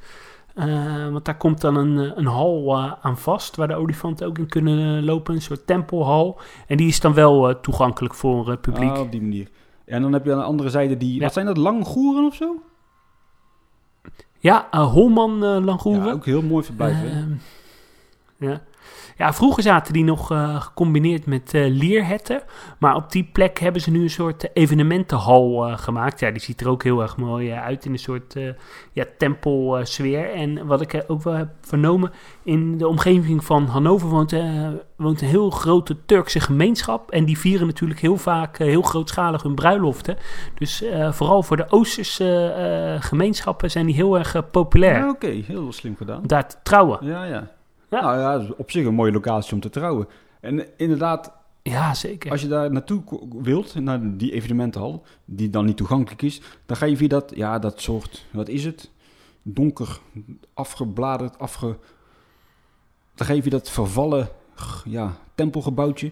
Want daar komt dan een, een hal aan vast, waar de olifanten ook in kunnen lopen. Een soort tempelhal. En die is dan wel toegankelijk voor het publiek. Ah, op die manier. Ja, en dan heb je aan de andere zijde die, Ja. wat zijn dat, langoeren of zo? Ja, Holman Langoeren. Ja, ook heel mooi verblijf? Ehm, ja. Ja, vroeger zaten die nog eh, gecombineerd met eh, leerherten. Maar op die plek hebben ze nu een soort eh, evenementenhal gemaakt. Ja, die ziet er ook heel erg mooi uit in een soort ja, tempelsfeer. en wat ik ook wel heb vernomen, in de omgeving van Hannover woont, woont een heel grote Turkse gemeenschap. En die vieren natuurlijk heel vaak heel grootschalig hun bruiloften. Dus vooral voor de Oosterse gemeenschappen zijn die heel erg populair. Ja, oké, heel slim gedaan. Daar te trouwen. Ja, ja. Ja. Nou ja, is op zich een mooie locatie om te trouwen. En inderdaad, Ja, zeker. Als je daar naartoe wilt, naar die evenementenhal, die dan niet toegankelijk is, dan ga je via dat, ja, dat soort, wat is het? Donker, afgebladerd, afge... Dan ga je via dat vervallen, ja, tempelgebouwtje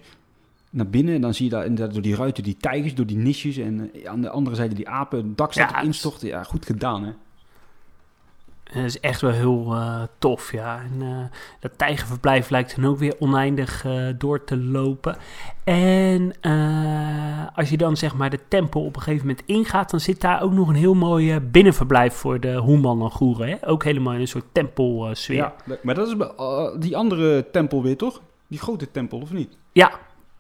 naar binnen. En dan zie je daar inderdaad door die ruiten die tijgers, door die nisjes. En eh, aan de andere zijde die apen, het dak staat Ja, instorten. Ja, goed gedaan, hè? Dat is echt wel heel eh, tof, ja. En eh, dat tijgerverblijf lijkt dan ook weer oneindig eh, door te lopen. En als je dan zeg maar de tempel op een gegeven moment ingaat, dan zit daar ook nog een heel mooi binnenverblijf voor de Hoeman en Goeren. Hè? Ook helemaal in een soort tempelsfeer. Ja, maar dat is die andere tempel weer, toch? Die grote tempel, of niet? Ja,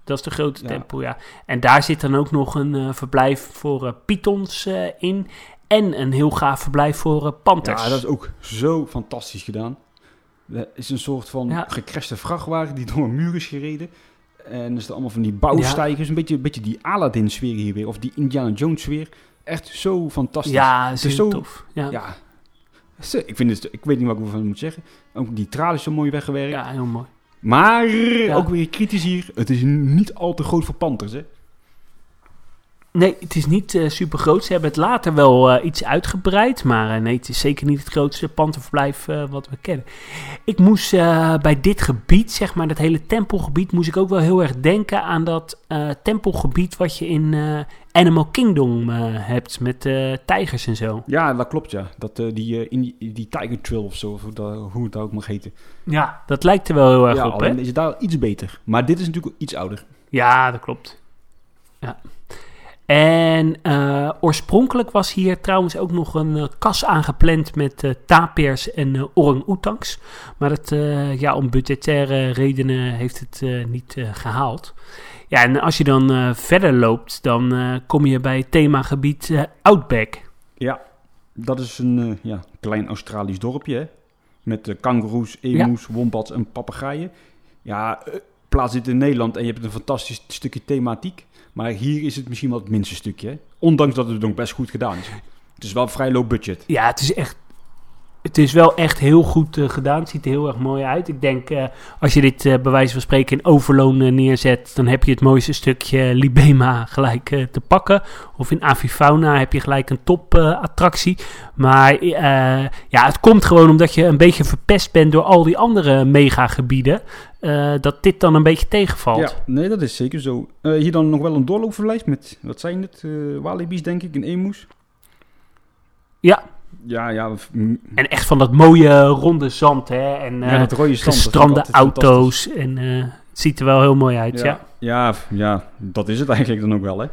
dat is de grote Ja. tempel, ja. En daar zit dan ook nog een eh, verblijf voor eh, pythons in. En een heel gaaf verblijf voor eh, panthers. Ja, dat is ook zo fantastisch gedaan. Er is een soort van Ja. gecrashte vrachtwagen die door een muur is gereden. En er is er allemaal van die bouwstijgers. Een, beetje, een beetje die Aladdin-sfeer hier weer. Of die Indiana Jones-sfeer. Echt zo fantastisch. Ja, Het is zo- tof. Ja. Ik, vind het, ik weet niet wat ik ervan moet zeggen. Ook die tralies zo mooi weggewerkt. ja, heel mooi. Maar ook weer kritisch hier. Het is niet al te groot voor panthers, hè? Nee, het is niet uh, super groot. Ze hebben het later wel uh, iets uitgebreid. Maar uh, nee, het is zeker niet het grootste panterverblijf wat we kennen. Ik moest bij dit gebied, zeg maar, dat hele tempelgebied, moest ik ook wel heel erg denken aan dat tempelgebied wat je in Animal Kingdom hebt met tijgers en zo. Ja, dat klopt ja. Dat, die, in die, die Tiger Trail of zo, of dat, hoe het ook mag heten. Ja, dat lijkt er wel heel erg ja, op, hè? is het daar iets beter. Maar dit is natuurlijk iets ouder. Ja, dat klopt. Ja. En uh, oorspronkelijk was hier trouwens ook nog een uh, kas aangepland met uh, tapirs en orang-oetangs. Maar het, ja, om budgettaire redenen heeft het niet gehaald. Ja, en als je dan verder loopt, dan kom je bij het themagebied Outback. Ja, dat is een ja, klein Australisch dorpje, hè? Met kangoeroes, emus, ja. wombats en papegaaien. Ja, plaats dit in Nederland en je hebt een fantastisch stukje thematiek. Maar hier is het misschien wel het minste stukje. Ondanks dat het nog best goed gedaan is. Het is wel vrij low budget. Ja, het is echt. Het is wel echt heel goed uh, gedaan. Het ziet er heel erg mooi uit. Ik denk, uh, als je dit uh, bij wijze van spreken in overloon neerzet, dan heb je het mooiste stukje Libema gelijk te pakken. Of in Avifauna heb je gelijk een topattractie. maar ja, het komt gewoon omdat je een beetje verpest bent door al die andere megagebieden. Uh, dat dit dan een beetje tegenvalt. Ja, nee, dat is zeker zo. Uh, hier dan nog wel een doorloopverlijst met, wat zijn het, uh, walibi's denk ik, in emus. Ja. Ja, ja. En echt van dat mooie ronde zand, hè. En ja, dat rode zand. Gestrande auto's. En het ziet er wel heel mooi uit, ja. Ja, ja, ja, dat is het eigenlijk dan ook wel, hè.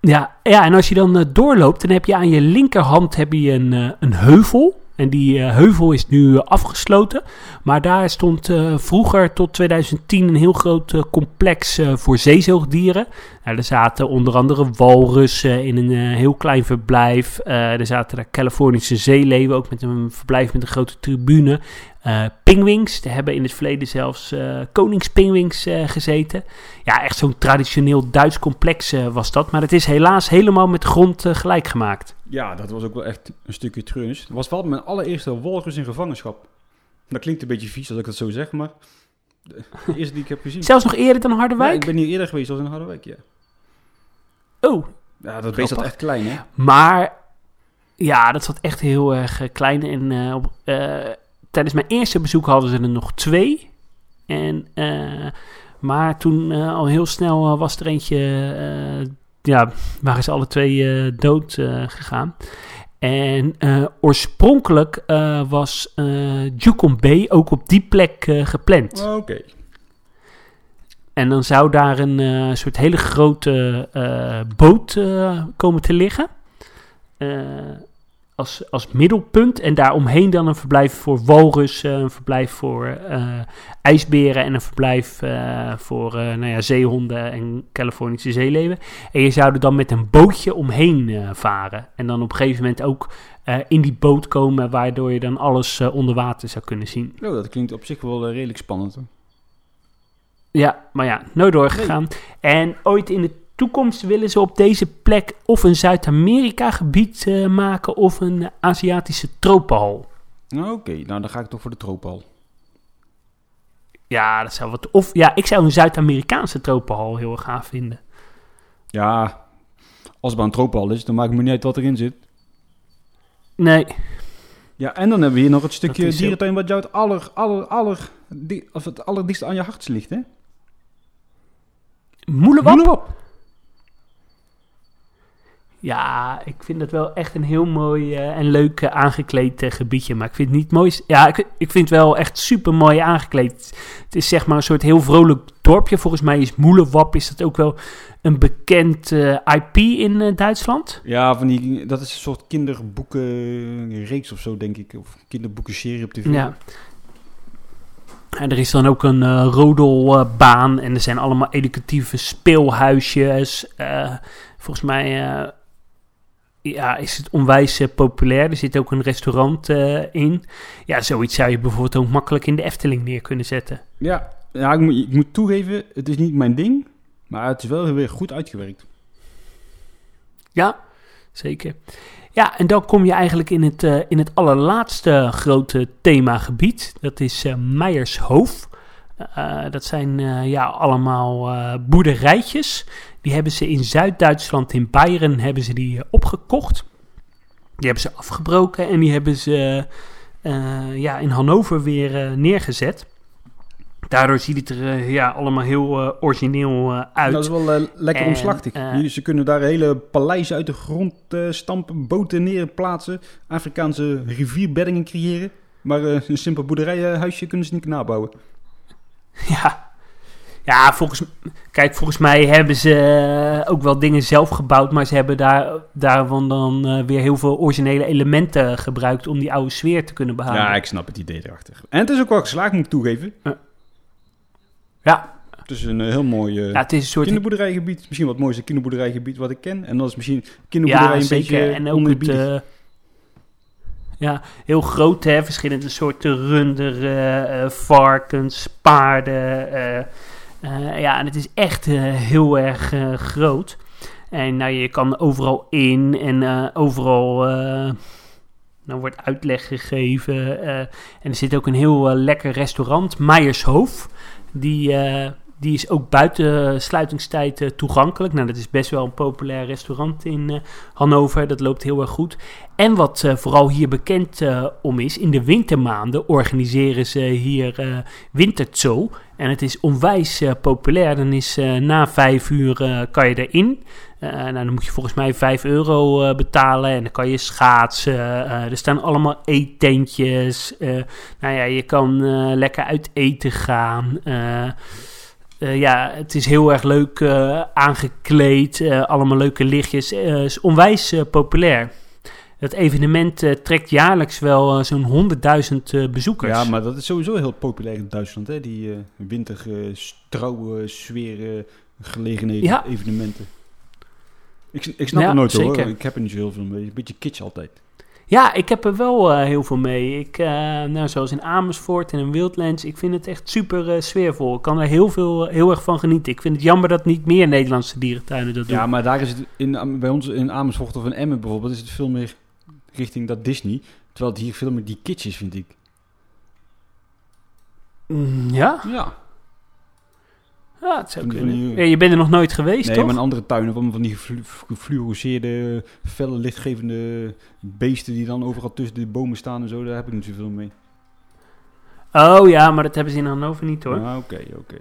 Ja, ja en als je dan doorloopt, dan heb je aan je linkerhand heb je een, een heuvel. En die uh, heuvel is nu uh, afgesloten. Maar daar stond uh, vroeger tot 2010 een heel groot complex voor zeezoogdieren. Nou, er zaten onder andere walrussen in een heel klein verblijf. er zaten daar Californische zeeleeuwen, ook met een verblijf met een grote tribune. Uh, pingwings, er hebben in het verleden zelfs uh, koningspingwings uh, gezeten. Ja, echt zo'n traditioneel Duits complex was dat. Maar het is helaas helemaal met grond gelijk gemaakt. Ja, dat was ook wel echt een stukje treurnis. Het was wel mijn allereerste walrus in gevangenschap. Dat klinkt een beetje vies als ik dat zo zeg, maar de eerste die ik heb gezien. Zelfs nog eerder dan Harderwijk? Ja, ik ben hier eerder geweest als in Harderwijk, ja. Oh. Ja, dat beest zat echt klein, hè? Maar, ja, dat zat echt heel erg klein. En op tijdens mijn eerste bezoek hadden ze er nog twee. En, uh, maar toen uh, al heel snel uh, was er eentje, ja, waren ze alle twee dood gegaan. En oorspronkelijk was Jukon Bay ook op die plek gepland. Oké. Okay. En dan zou daar een soort hele grote boot komen te liggen als, als middelpunt. En daaromheen dan een verblijf voor walrussen, een verblijf voor uh, ijsberen en een verblijf uh, voor uh, nou ja, zeehonden en Californische zeeleeuwen. En je zou er dan met een bootje omheen varen. En dan op een gegeven moment ook in die boot komen, waardoor je dan alles onder water zou kunnen zien. Oh, dat klinkt op zich wel redelijk spannend. Hoor. Ja, maar ja, nooit doorgegaan. Nee. En ooit in de toekomst willen ze op deze plek of een Zuid-Amerika gebied uh, maken of een Aziatische tropenhal. Oké, okay, nou dan ga ik toch voor de tropenhal. Ja, dat zou wat. Of ja, ik zou een Zuid-Amerikaanse tropenhal heel erg gaaf vinden. Ja, als het maar een tropenhal is, dan maakt me niet uit wat erin zit. Nee. Ja, en dan hebben we hier nog het stukje dierentuin wat jou het aller, aller, aller, die, of het allerdichtst aan je hart ligt, hè? Moelewap? Moelewap. Ja, ik vind het wel echt een heel mooi uh, en leuk uh, aangekleed uh, gebiedje. Maar ik vind het niet mooi. Ja, ik, ik vind het wel echt super mooi aangekleed. Het is zeg maar een soort heel vrolijk dorpje. Volgens mij is Moelewap is dat ook wel een bekend IP in Duitsland. Ja, van die, dat is een soort kinderboekenreeks of zo, denk ik. Of kinderboekenserie op tv. Ja. En er is dan ook een rodelbaan en er zijn allemaal educatieve speelhuisjes. Volgens mij ja, is het onwijs uh, populair. Er zit ook een restaurant uh, in. Ja, zoiets zou je bijvoorbeeld ook makkelijk in de Efteling neer kunnen zetten. Ja, ja ik, moet, ik moet toegeven, het is niet mijn ding, maar het is wel weer goed uitgewerkt. Ja, zeker. Ja, en dan kom je eigenlijk in het, uh, in het allerlaatste grote themagebied. Dat is Meijershoofd. Eh, dat zijn eh, ja, allemaal eh, boerderijtjes. Die hebben ze in Zuid-Duitsland, in Bayern, hebben ze die opgekocht. Die hebben ze afgebroken en die hebben ze ja, in Hannover weer neergezet. Daardoor ziet het er ja, allemaal heel origineel uit. Dat is wel lekker En, omslachtig. ze kunnen daar hele paleizen uit de grond stampen, boten neerplaatsen, Afrikaanse rivierbeddingen creëren. Maar een simpel boerderijhuisje kunnen ze niet nabouwen. Ja. Ja, volgens, kijk, volgens mij hebben ze eh, ook wel dingen zelf gebouwd, maar ze hebben daar, daarvan dan eh, weer heel veel originele elementen gebruikt om die oude sfeer te kunnen behouden. Ja, ik snap het idee erachter. En het is ook wel geslaagd, moet ik toegeven. ja, Het is een eh, heel mooi ja, het is een soort kinderboerderijgebied. Misschien wat het mooiste kinderboerderijgebied wat ik ken. En dat is misschien kinderboerderij Ja, een zeker. beetje En ook het. Eh, ja, heel groot, hè. Verschillende soorten runderen, eh, varkens, paarden. eh, eh, ja, en het is echt eh, heel erg eh, groot. En nou, je kan overal in en eh, overal... eh nou wordt uitleg gegeven. eh, en er zit ook een heel eh, lekker restaurant, Meijershoofd. Die, eh, die is ook buiten sluitingstijd eh, toegankelijk. Nou, dat is best wel een populair restaurant in eh, Hannover. Dat loopt heel erg goed. En wat eh, vooral hier bekend om is, in de wintermaanden organiseren ze hier winterzoo. En het is onwijs populair. Dan is na vijf uur kan je erin. Nou, dan moet je volgens mij 5 euro betalen en dan kan je schaatsen. Er staan allemaal eettentjes. Eh, nou ja, je kan lekker uit eten gaan. Eh, ja, het is heel erg leuk eh, aangekleed. eh, allemaal leuke lichtjes. Is onwijs populair. Het evenement trekt jaarlijks wel zo'n 100.000 eh, bezoekers. Ja, maar dat is sowieso heel populair in Duitsland, hè? Die winter eh, trouwen, sferen, gelegenheden, Ja. evenementen. Ik, ik snap Ja, het nooit zeker. hoor. Ik heb er niet zo heel veel mee. Een beetje kitsch altijd. Ja, ik heb er wel eh, heel veel mee. Ik, eh, nou, zoals in Amersfoort en in Wildlands, ik vind het echt super eh, sfeervol. Ik kan er heel, veel, heel erg van genieten. Ik vind het jammer dat niet meer Nederlandse dierentuinen dat doen. Ja, maar daar is het in, bij ons in Amersfoort of in Emmen bijvoorbeeld, is het veel meer richting dat Disney. Terwijl het hier veel meer die kitsch is, vind ik. Mm, ja? Ja. Ja, het zou kunnen. Ja, je bent er nog nooit geweest, Nee, toch? maar in andere tuinen van, van die geflu- gefluoriseerde, felle lichtgevende beesten die dan overal tussen de bomen staan en zo, daar heb ik niet zoveel mee. Oh ja, maar dat hebben ze in Hannover niet, hoor. Ah, Oké, oké.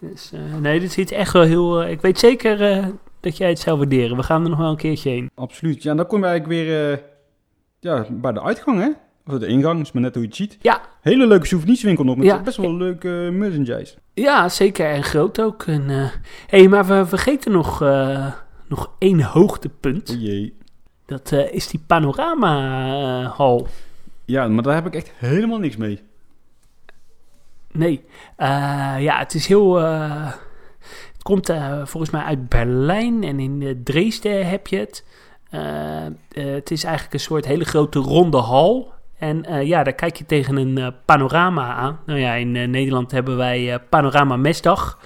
Dus, eh, nee, dit ziet echt wel heel... eh, ik weet zeker eh, dat jij het zou waarderen. We gaan er nog wel een keertje heen. Absoluut. Ja, en dan kom je eigenlijk weer eh, ja, bij de uitgang, hè? Of de ingang, is maar net hoe je het ziet. Ja. Hele leuke souvenirswinkel nog, met Ja. best wel leuke uh, merchandise. Ja, zeker. En groot ook. En, eh hey, maar we vergeten nog, eh, nog één hoogtepunt. O jee. Dat is die panoramahal. Ja, maar daar heb ik echt helemaal niks mee. Nee. Ja, het is heel... het komt volgens mij uit Berlijn en in Dresden heb je het. Het is eigenlijk een soort hele grote ronde hal. En eh, ja, daar kijk je tegen een eh, panorama aan. Nou ja, in eh, Nederland hebben wij Panorama Mesdag.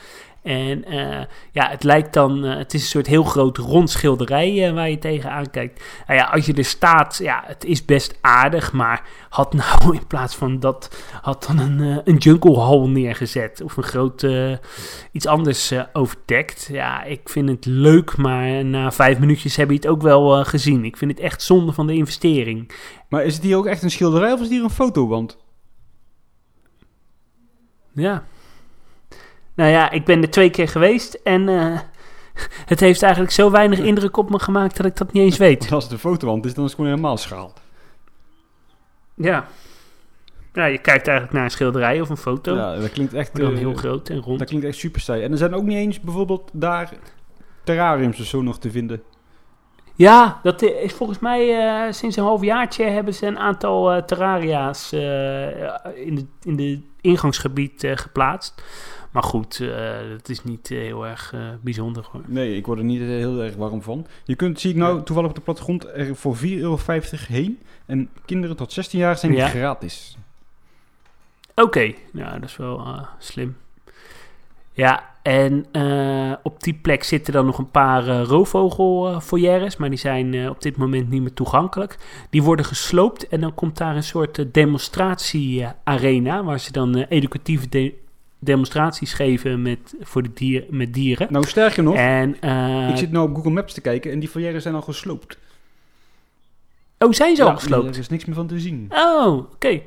En eh, ja, het lijkt dan, eh, het is een soort heel groot rond schilderij eh, waar je tegenaan kijkt. Nou ja, als je er staat, ja, het is best aardig, maar had nou in plaats van dat, had dan een, een jungle hall neergezet. Of een groot, iets anders overdekt. Ja, ik vind het leuk, maar na vijf minuutjes heb je het ook wel gezien. Ik vind het echt zonde van de investering. Maar is het hier ook echt een schilderij of is het hier een fotowand? Ja. Nou ja, ik ben er twee keer geweest en eh, het heeft eigenlijk zo weinig indruk op me gemaakt dat ik dat niet eens weet. Als het een fotowand is, dan is het gewoon helemaal schaal. Ja. Ja, je kijkt eigenlijk naar een schilderij of een foto. Ja, dat klinkt echt, dan eh, heel groot en rond. dat klinkt echt super saai. En er zijn ook niet eens bijvoorbeeld daar terrariums of zo nog te vinden. Ja, dat is volgens mij eh, sinds een halfjaartje hebben ze een aantal eh, terraria's in, de, in de ingangsgebied geplaatst. Maar goed, eh, dat is niet eh, heel erg eh, bijzonder hoor. Nee, ik word er niet eh, heel erg warm van. Je kunt, zie ik nou toevallig op de plattegrond, er voor 4,50 euro heen. En kinderen tot 16 jaar zijn Ja. gratis. Oké, ja, dat is wel eh, slim. Ja, En eh, op die plek zitten dan nog een paar uh, roofvogelfoyeres, maar die zijn op dit moment niet meer toegankelijk. Die worden gesloopt en dan komt daar een soort demonstratiearena, waar ze dan educatieve de demonstraties geven met, voor de dier, met dieren. Nou, sterker nog, en, ik zit nu op Google Maps te kijken en die foyeres zijn al gesloopt. Oh, zijn ze al gesloopt? Er is niks meer van te zien. Oh, oké.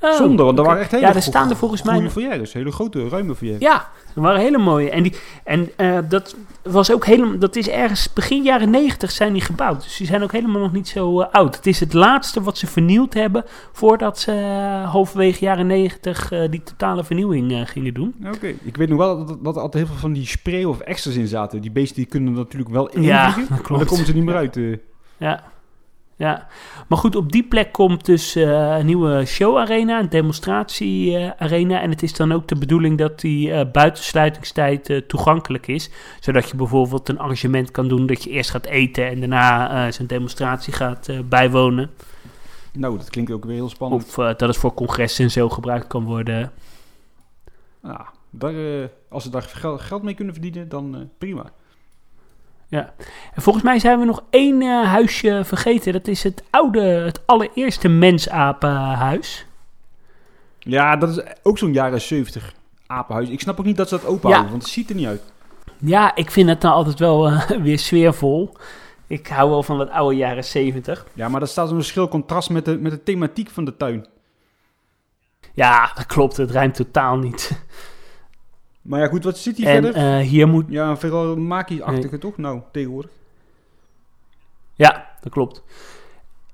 Oh, Zonde, want er waren echt hele Ja, er staan er volgens mij... Goede foyeres, hele grote, ruime foyeres. Ja, er waren hele mooie. En, die, en uh, dat was ook helemaal... Dat is ergens begin jaren negentig zijn die gebouwd. Dus die zijn ook helemaal nog niet zo uh, oud. Het is het laatste wat ze vernieuwd hebben... voordat ze uh, halverwege jaren negentig die totale vernieuwing gingen doen. Oké, ik weet nog wel dat, dat er altijd heel veel van die spray of extras in zaten. Die beesten die kunnen natuurlijk wel invliegen, ja, maar dan komen ze niet meer uit. Ja, ja. Maar goed, op die plek komt dus uh, een nieuwe showarena, een demonstratiearena. Uh, en het is dan ook de bedoeling dat die uh, buitensluitingstijd toegankelijk is. Zodat je bijvoorbeeld een arrangement kan doen dat je eerst gaat eten en daarna zijn demonstratie gaat bijwonen. Nou, dat klinkt ook weer heel spannend. Of dat het voor congressen en zo gebruikt kan worden. Nou, daar, als ze daar geld mee kunnen verdienen, dan prima. Ja. En volgens mij zijn we nog één uh, huisje vergeten. Dat is het oude, het allereerste mensapenhuis. Ja, dat is ook zo'n jaren 70 apenhuis. Ik snap ook niet dat ze dat open houden, want het ziet er niet uit. Ja, ik vind het dan altijd wel uh, weer sfeervol. Ik hou wel van dat oude jaren 70. Ja, maar dat staat een verschil contrast met de, met de thematiek van de tuin. Ja, dat klopt. Het rijmt totaal niet. Maar ja, goed, wat zit hier en, verder? Uh, hier moet... Ja, vooral Maki-achtige nee. toch? Nou, tegenwoordig. Ja, dat klopt.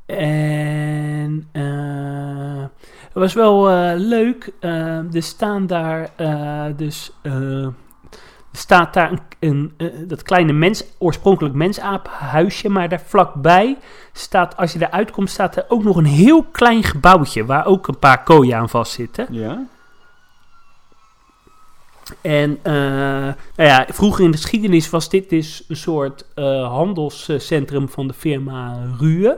En uh, het was wel uh, leuk. er staan daar dus... staat daar een, een dat kleine mens, oorspronkelijk mensaaphuisje, maar daar vlakbij staat, als je eruit komt, staat er ook nog een heel klein gebouwtje waar ook een paar kooien aan vastzitten. Ja. En uh, nou ja, vroeger in de geschiedenis was dit dus een soort uh, handelscentrum van de firma Rue.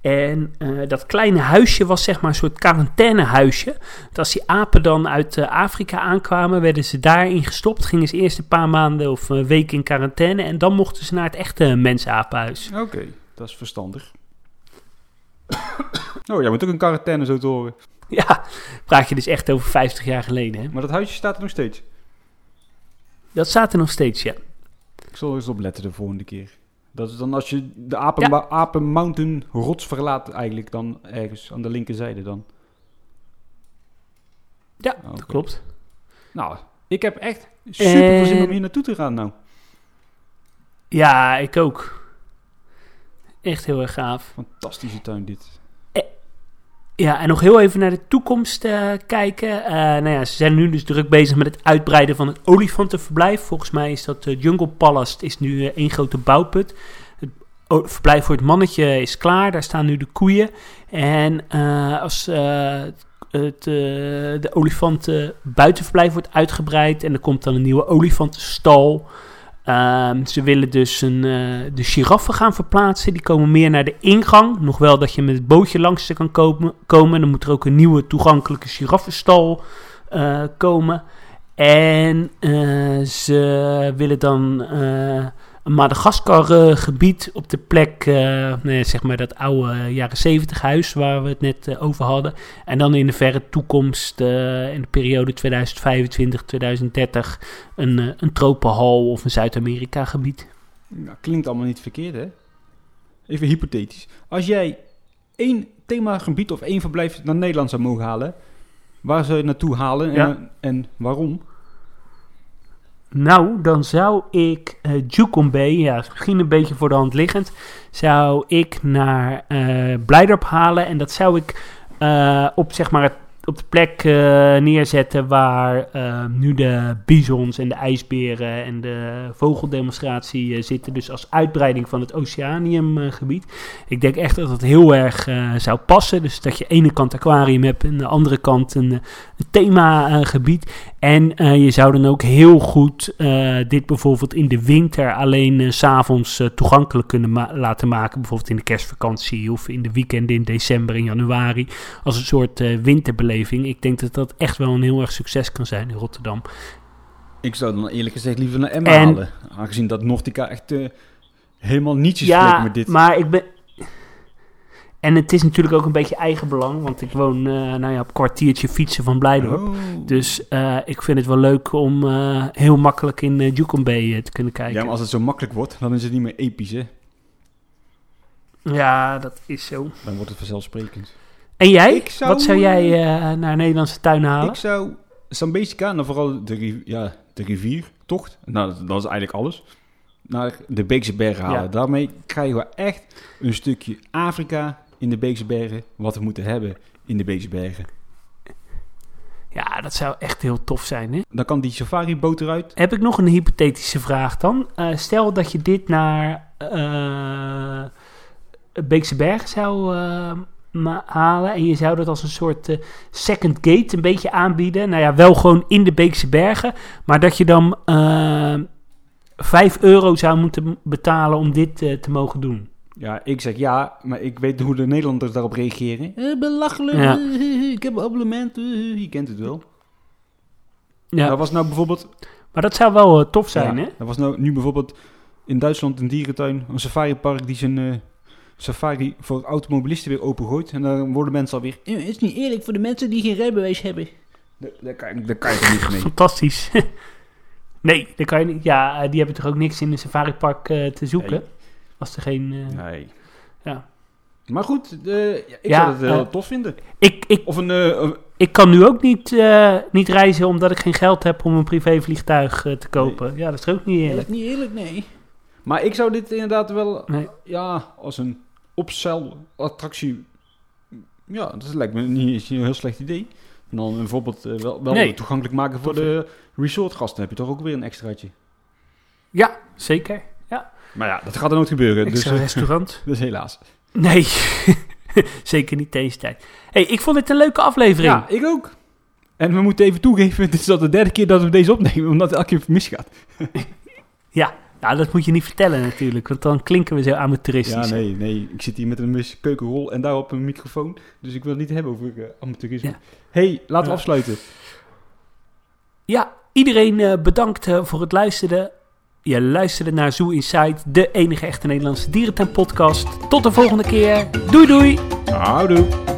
En uh, dat kleine huisje was zeg maar een soort quarantainehuisje. Dat als die apen dan uit Afrika aankwamen, werden ze daarin gestopt. Gingen ze eerst een paar maanden of week in quarantaine. En dan mochten ze naar het echte mensapenhuis. Oké, dat is verstandig. oh, jij moet ook een quarantaine zo te horen. Ja, praat je dus echt over 50 jaar geleden. Hè? Maar dat huisje staat er nog steeds? Dat staat er nog steeds, ja. Ik zal er eens op letten de volgende keer. Dat is dan als je de Apen, ja. Apen Mountain rots verlaat eigenlijk dan ergens aan de linkerzijde dan. Ja, okay. dat klopt. Nou, ik heb echt super veel zin om hier naartoe te gaan nou. Ja, ik ook. Echt heel erg gaaf. Fantastische tuin dit. Ja, en nog heel even naar de toekomst uh, kijken. Uh, nou ja, ze zijn nu dus druk bezig met het uitbreiden van het olifantenverblijf. Volgens mij is dat uh, Jungle Palace is nu één grote bouwput. Het verblijf voor het mannetje is klaar. Daar staan nu de koeien. En als het, de olifanten buitenverblijf wordt uitgebreid en er komt dan een nieuwe olifantenstal... Um, ze willen dus een, uh, de giraffen gaan verplaatsen. Die komen meer naar de ingang. Nog wel dat je met het bootje langs ze kan komen. Dan moet er ook een nieuwe toegankelijke giraffenstal uh, komen. En uh, ze willen dan Madagaskar-gebied op de plek, uh, nee, zeg maar dat oude jaren 70 huis waar we het net uh, over hadden. En dan in de verre toekomst, uh, in de periode 2025-2030, een, een tropenhal of een Zuid-Amerika-gebied. Nou, klinkt allemaal niet verkeerd, hè? Even hypothetisch. Als jij één themagebied of één verblijf naar Nederland zou mogen halen, waar zou je naartoe halen en, ja. en waarom? Nou, dan zou ik uh, Jukombe, ja, misschien een beetje voor de hand liggend, zou ik naar uh, halen. En dat zou ik uh, op zeg maar op de plek neerzetten waar nu de bisons en de ijsberen en de vogeldemonstratie zitten. Dus als uitbreiding van het Oceaniumgebied. Ik denk echt dat dat heel erg zou passen. Dus dat je ene kant aquarium hebt en aan de andere kant een, een themagebied. En je zou dan ook heel goed dit bijvoorbeeld in de winter alleen s s'avonds toegankelijk kunnen ma laten maken. Bijvoorbeeld in de kerstvakantie of in de weekend in december en januari. Als een soort winterbeleving ik denk dat dat echt wel een heel erg succes kan zijn in Rotterdam. Ik zou dan eerlijk gezegd liever naar Emma En- halen. Aangezien dat Nortica echt eh, helemaal niets is ja, met dit. maar ik ben... En het is natuurlijk ook een beetje eigenbelang, want ik woon eh, nou ja, op kwartiertje fietsen van Blijdorp. Oh. Dus eh, ik vind het wel leuk om eh, heel makkelijk in uh, Bay te kunnen kijken. Ja, maar als het zo makkelijk wordt, dan is het niet meer episch, hè? Ja, dat is zo. Dan wordt het vanzelfsprekend. En jij? Zou, Wat zou jij naar Nederlandse tuin halen? Ik zou Sambesica, en dan vooral de, ja, de riviertocht, nou, dat, dat is eigenlijk alles, naar de Beekse Bergen halen. Ja. Daarmee krijgen we echt een stukje Afrika in de Beekse Bergen, wat we moeten hebben in de Beekse Bergen. Ja, dat zou echt heel tof zijn, hè? Dan kan die safari-boot eruit. Heb ik nog een hypothetische vraag dan? Eh, stel dat je dit naar eh Beekse Bergen zou halen en je zou dat als een soort second gate een beetje aanbieden. Nou ja, wel gewoon in de Beekse Bergen, maar dat je dan eh 5 euro zou moeten betalen om dit te mogen doen. Ja, ik zeg ja, maar ik weet hoe de Nederlanders daarop reageren. Eh, belachelijk, Ja. eh, ik heb een abonnement, eh, je kent het wel. Ja, Dat was nou bijvoorbeeld maar dat zou wel eh, tof zijn, Ja, hè? Er was nou nu bijvoorbeeld in Duitsland een dierentuin, een safaripark die zijn eh, safari voor automobilisten weer opengooit. En dan worden mensen alweer, "Eh, het is niet eerlijk voor de mensen die geen rijbewijs hebben. Daar, daar, kan, daar kan je toch niet mee. Fantastisch. nee, dat kan je niet. Ja, eh, die hebben toch ook niks in een safaripark eh te zoeken? Nee. Als er geen... eh, Nee. Ja. Maar goed, eh, ja, ik Ja, zou het heel eh, tof vinden. Ik, ik, Of een, ik kan nu ook niet, niet reizen omdat ik geen geld heb om een privévliegtuig te kopen. Ja, dat is ook niet eerlijk. niet eerlijk, nee. Maar ik zou dit inderdaad wel, Nee. ja, als een opstel-attractie, ja, dat lijkt me niet eens een heel slecht idee. En dan bijvoorbeeld eh, wel, wel Nee. toegankelijk maken voor de resortgasten. heb je toch ook weer een extraatje. Ja, zeker. Maar ja, dat gaat er nooit gebeuren. Dus, Extra eh, restaurant. dus helaas. Nee, zeker niet deze tijd. hey, ik vond dit een leuke aflevering. Ja, ik ook. En we moeten even toegeven, dit is al de derde keer dat we deze opnemen, omdat het elke keer misgaat. Nou, dat moet je niet vertellen natuurlijk, want dan klinken we zo Ja, amateuristisch. nee, nee. Ik zit hier met een keukenrol en daarop een microfoon. Dus ik wil het niet hebben over eh, amateurisme. Ja. hey, laten we Ja. afsluiten. Ja, iedereen eh, bedankt voor het luisteren. Je luisterde naar Zoo Inside, de enige echte Nederlandse dierentuin podcast. Tot de volgende keer. Doei doei! Houdoe.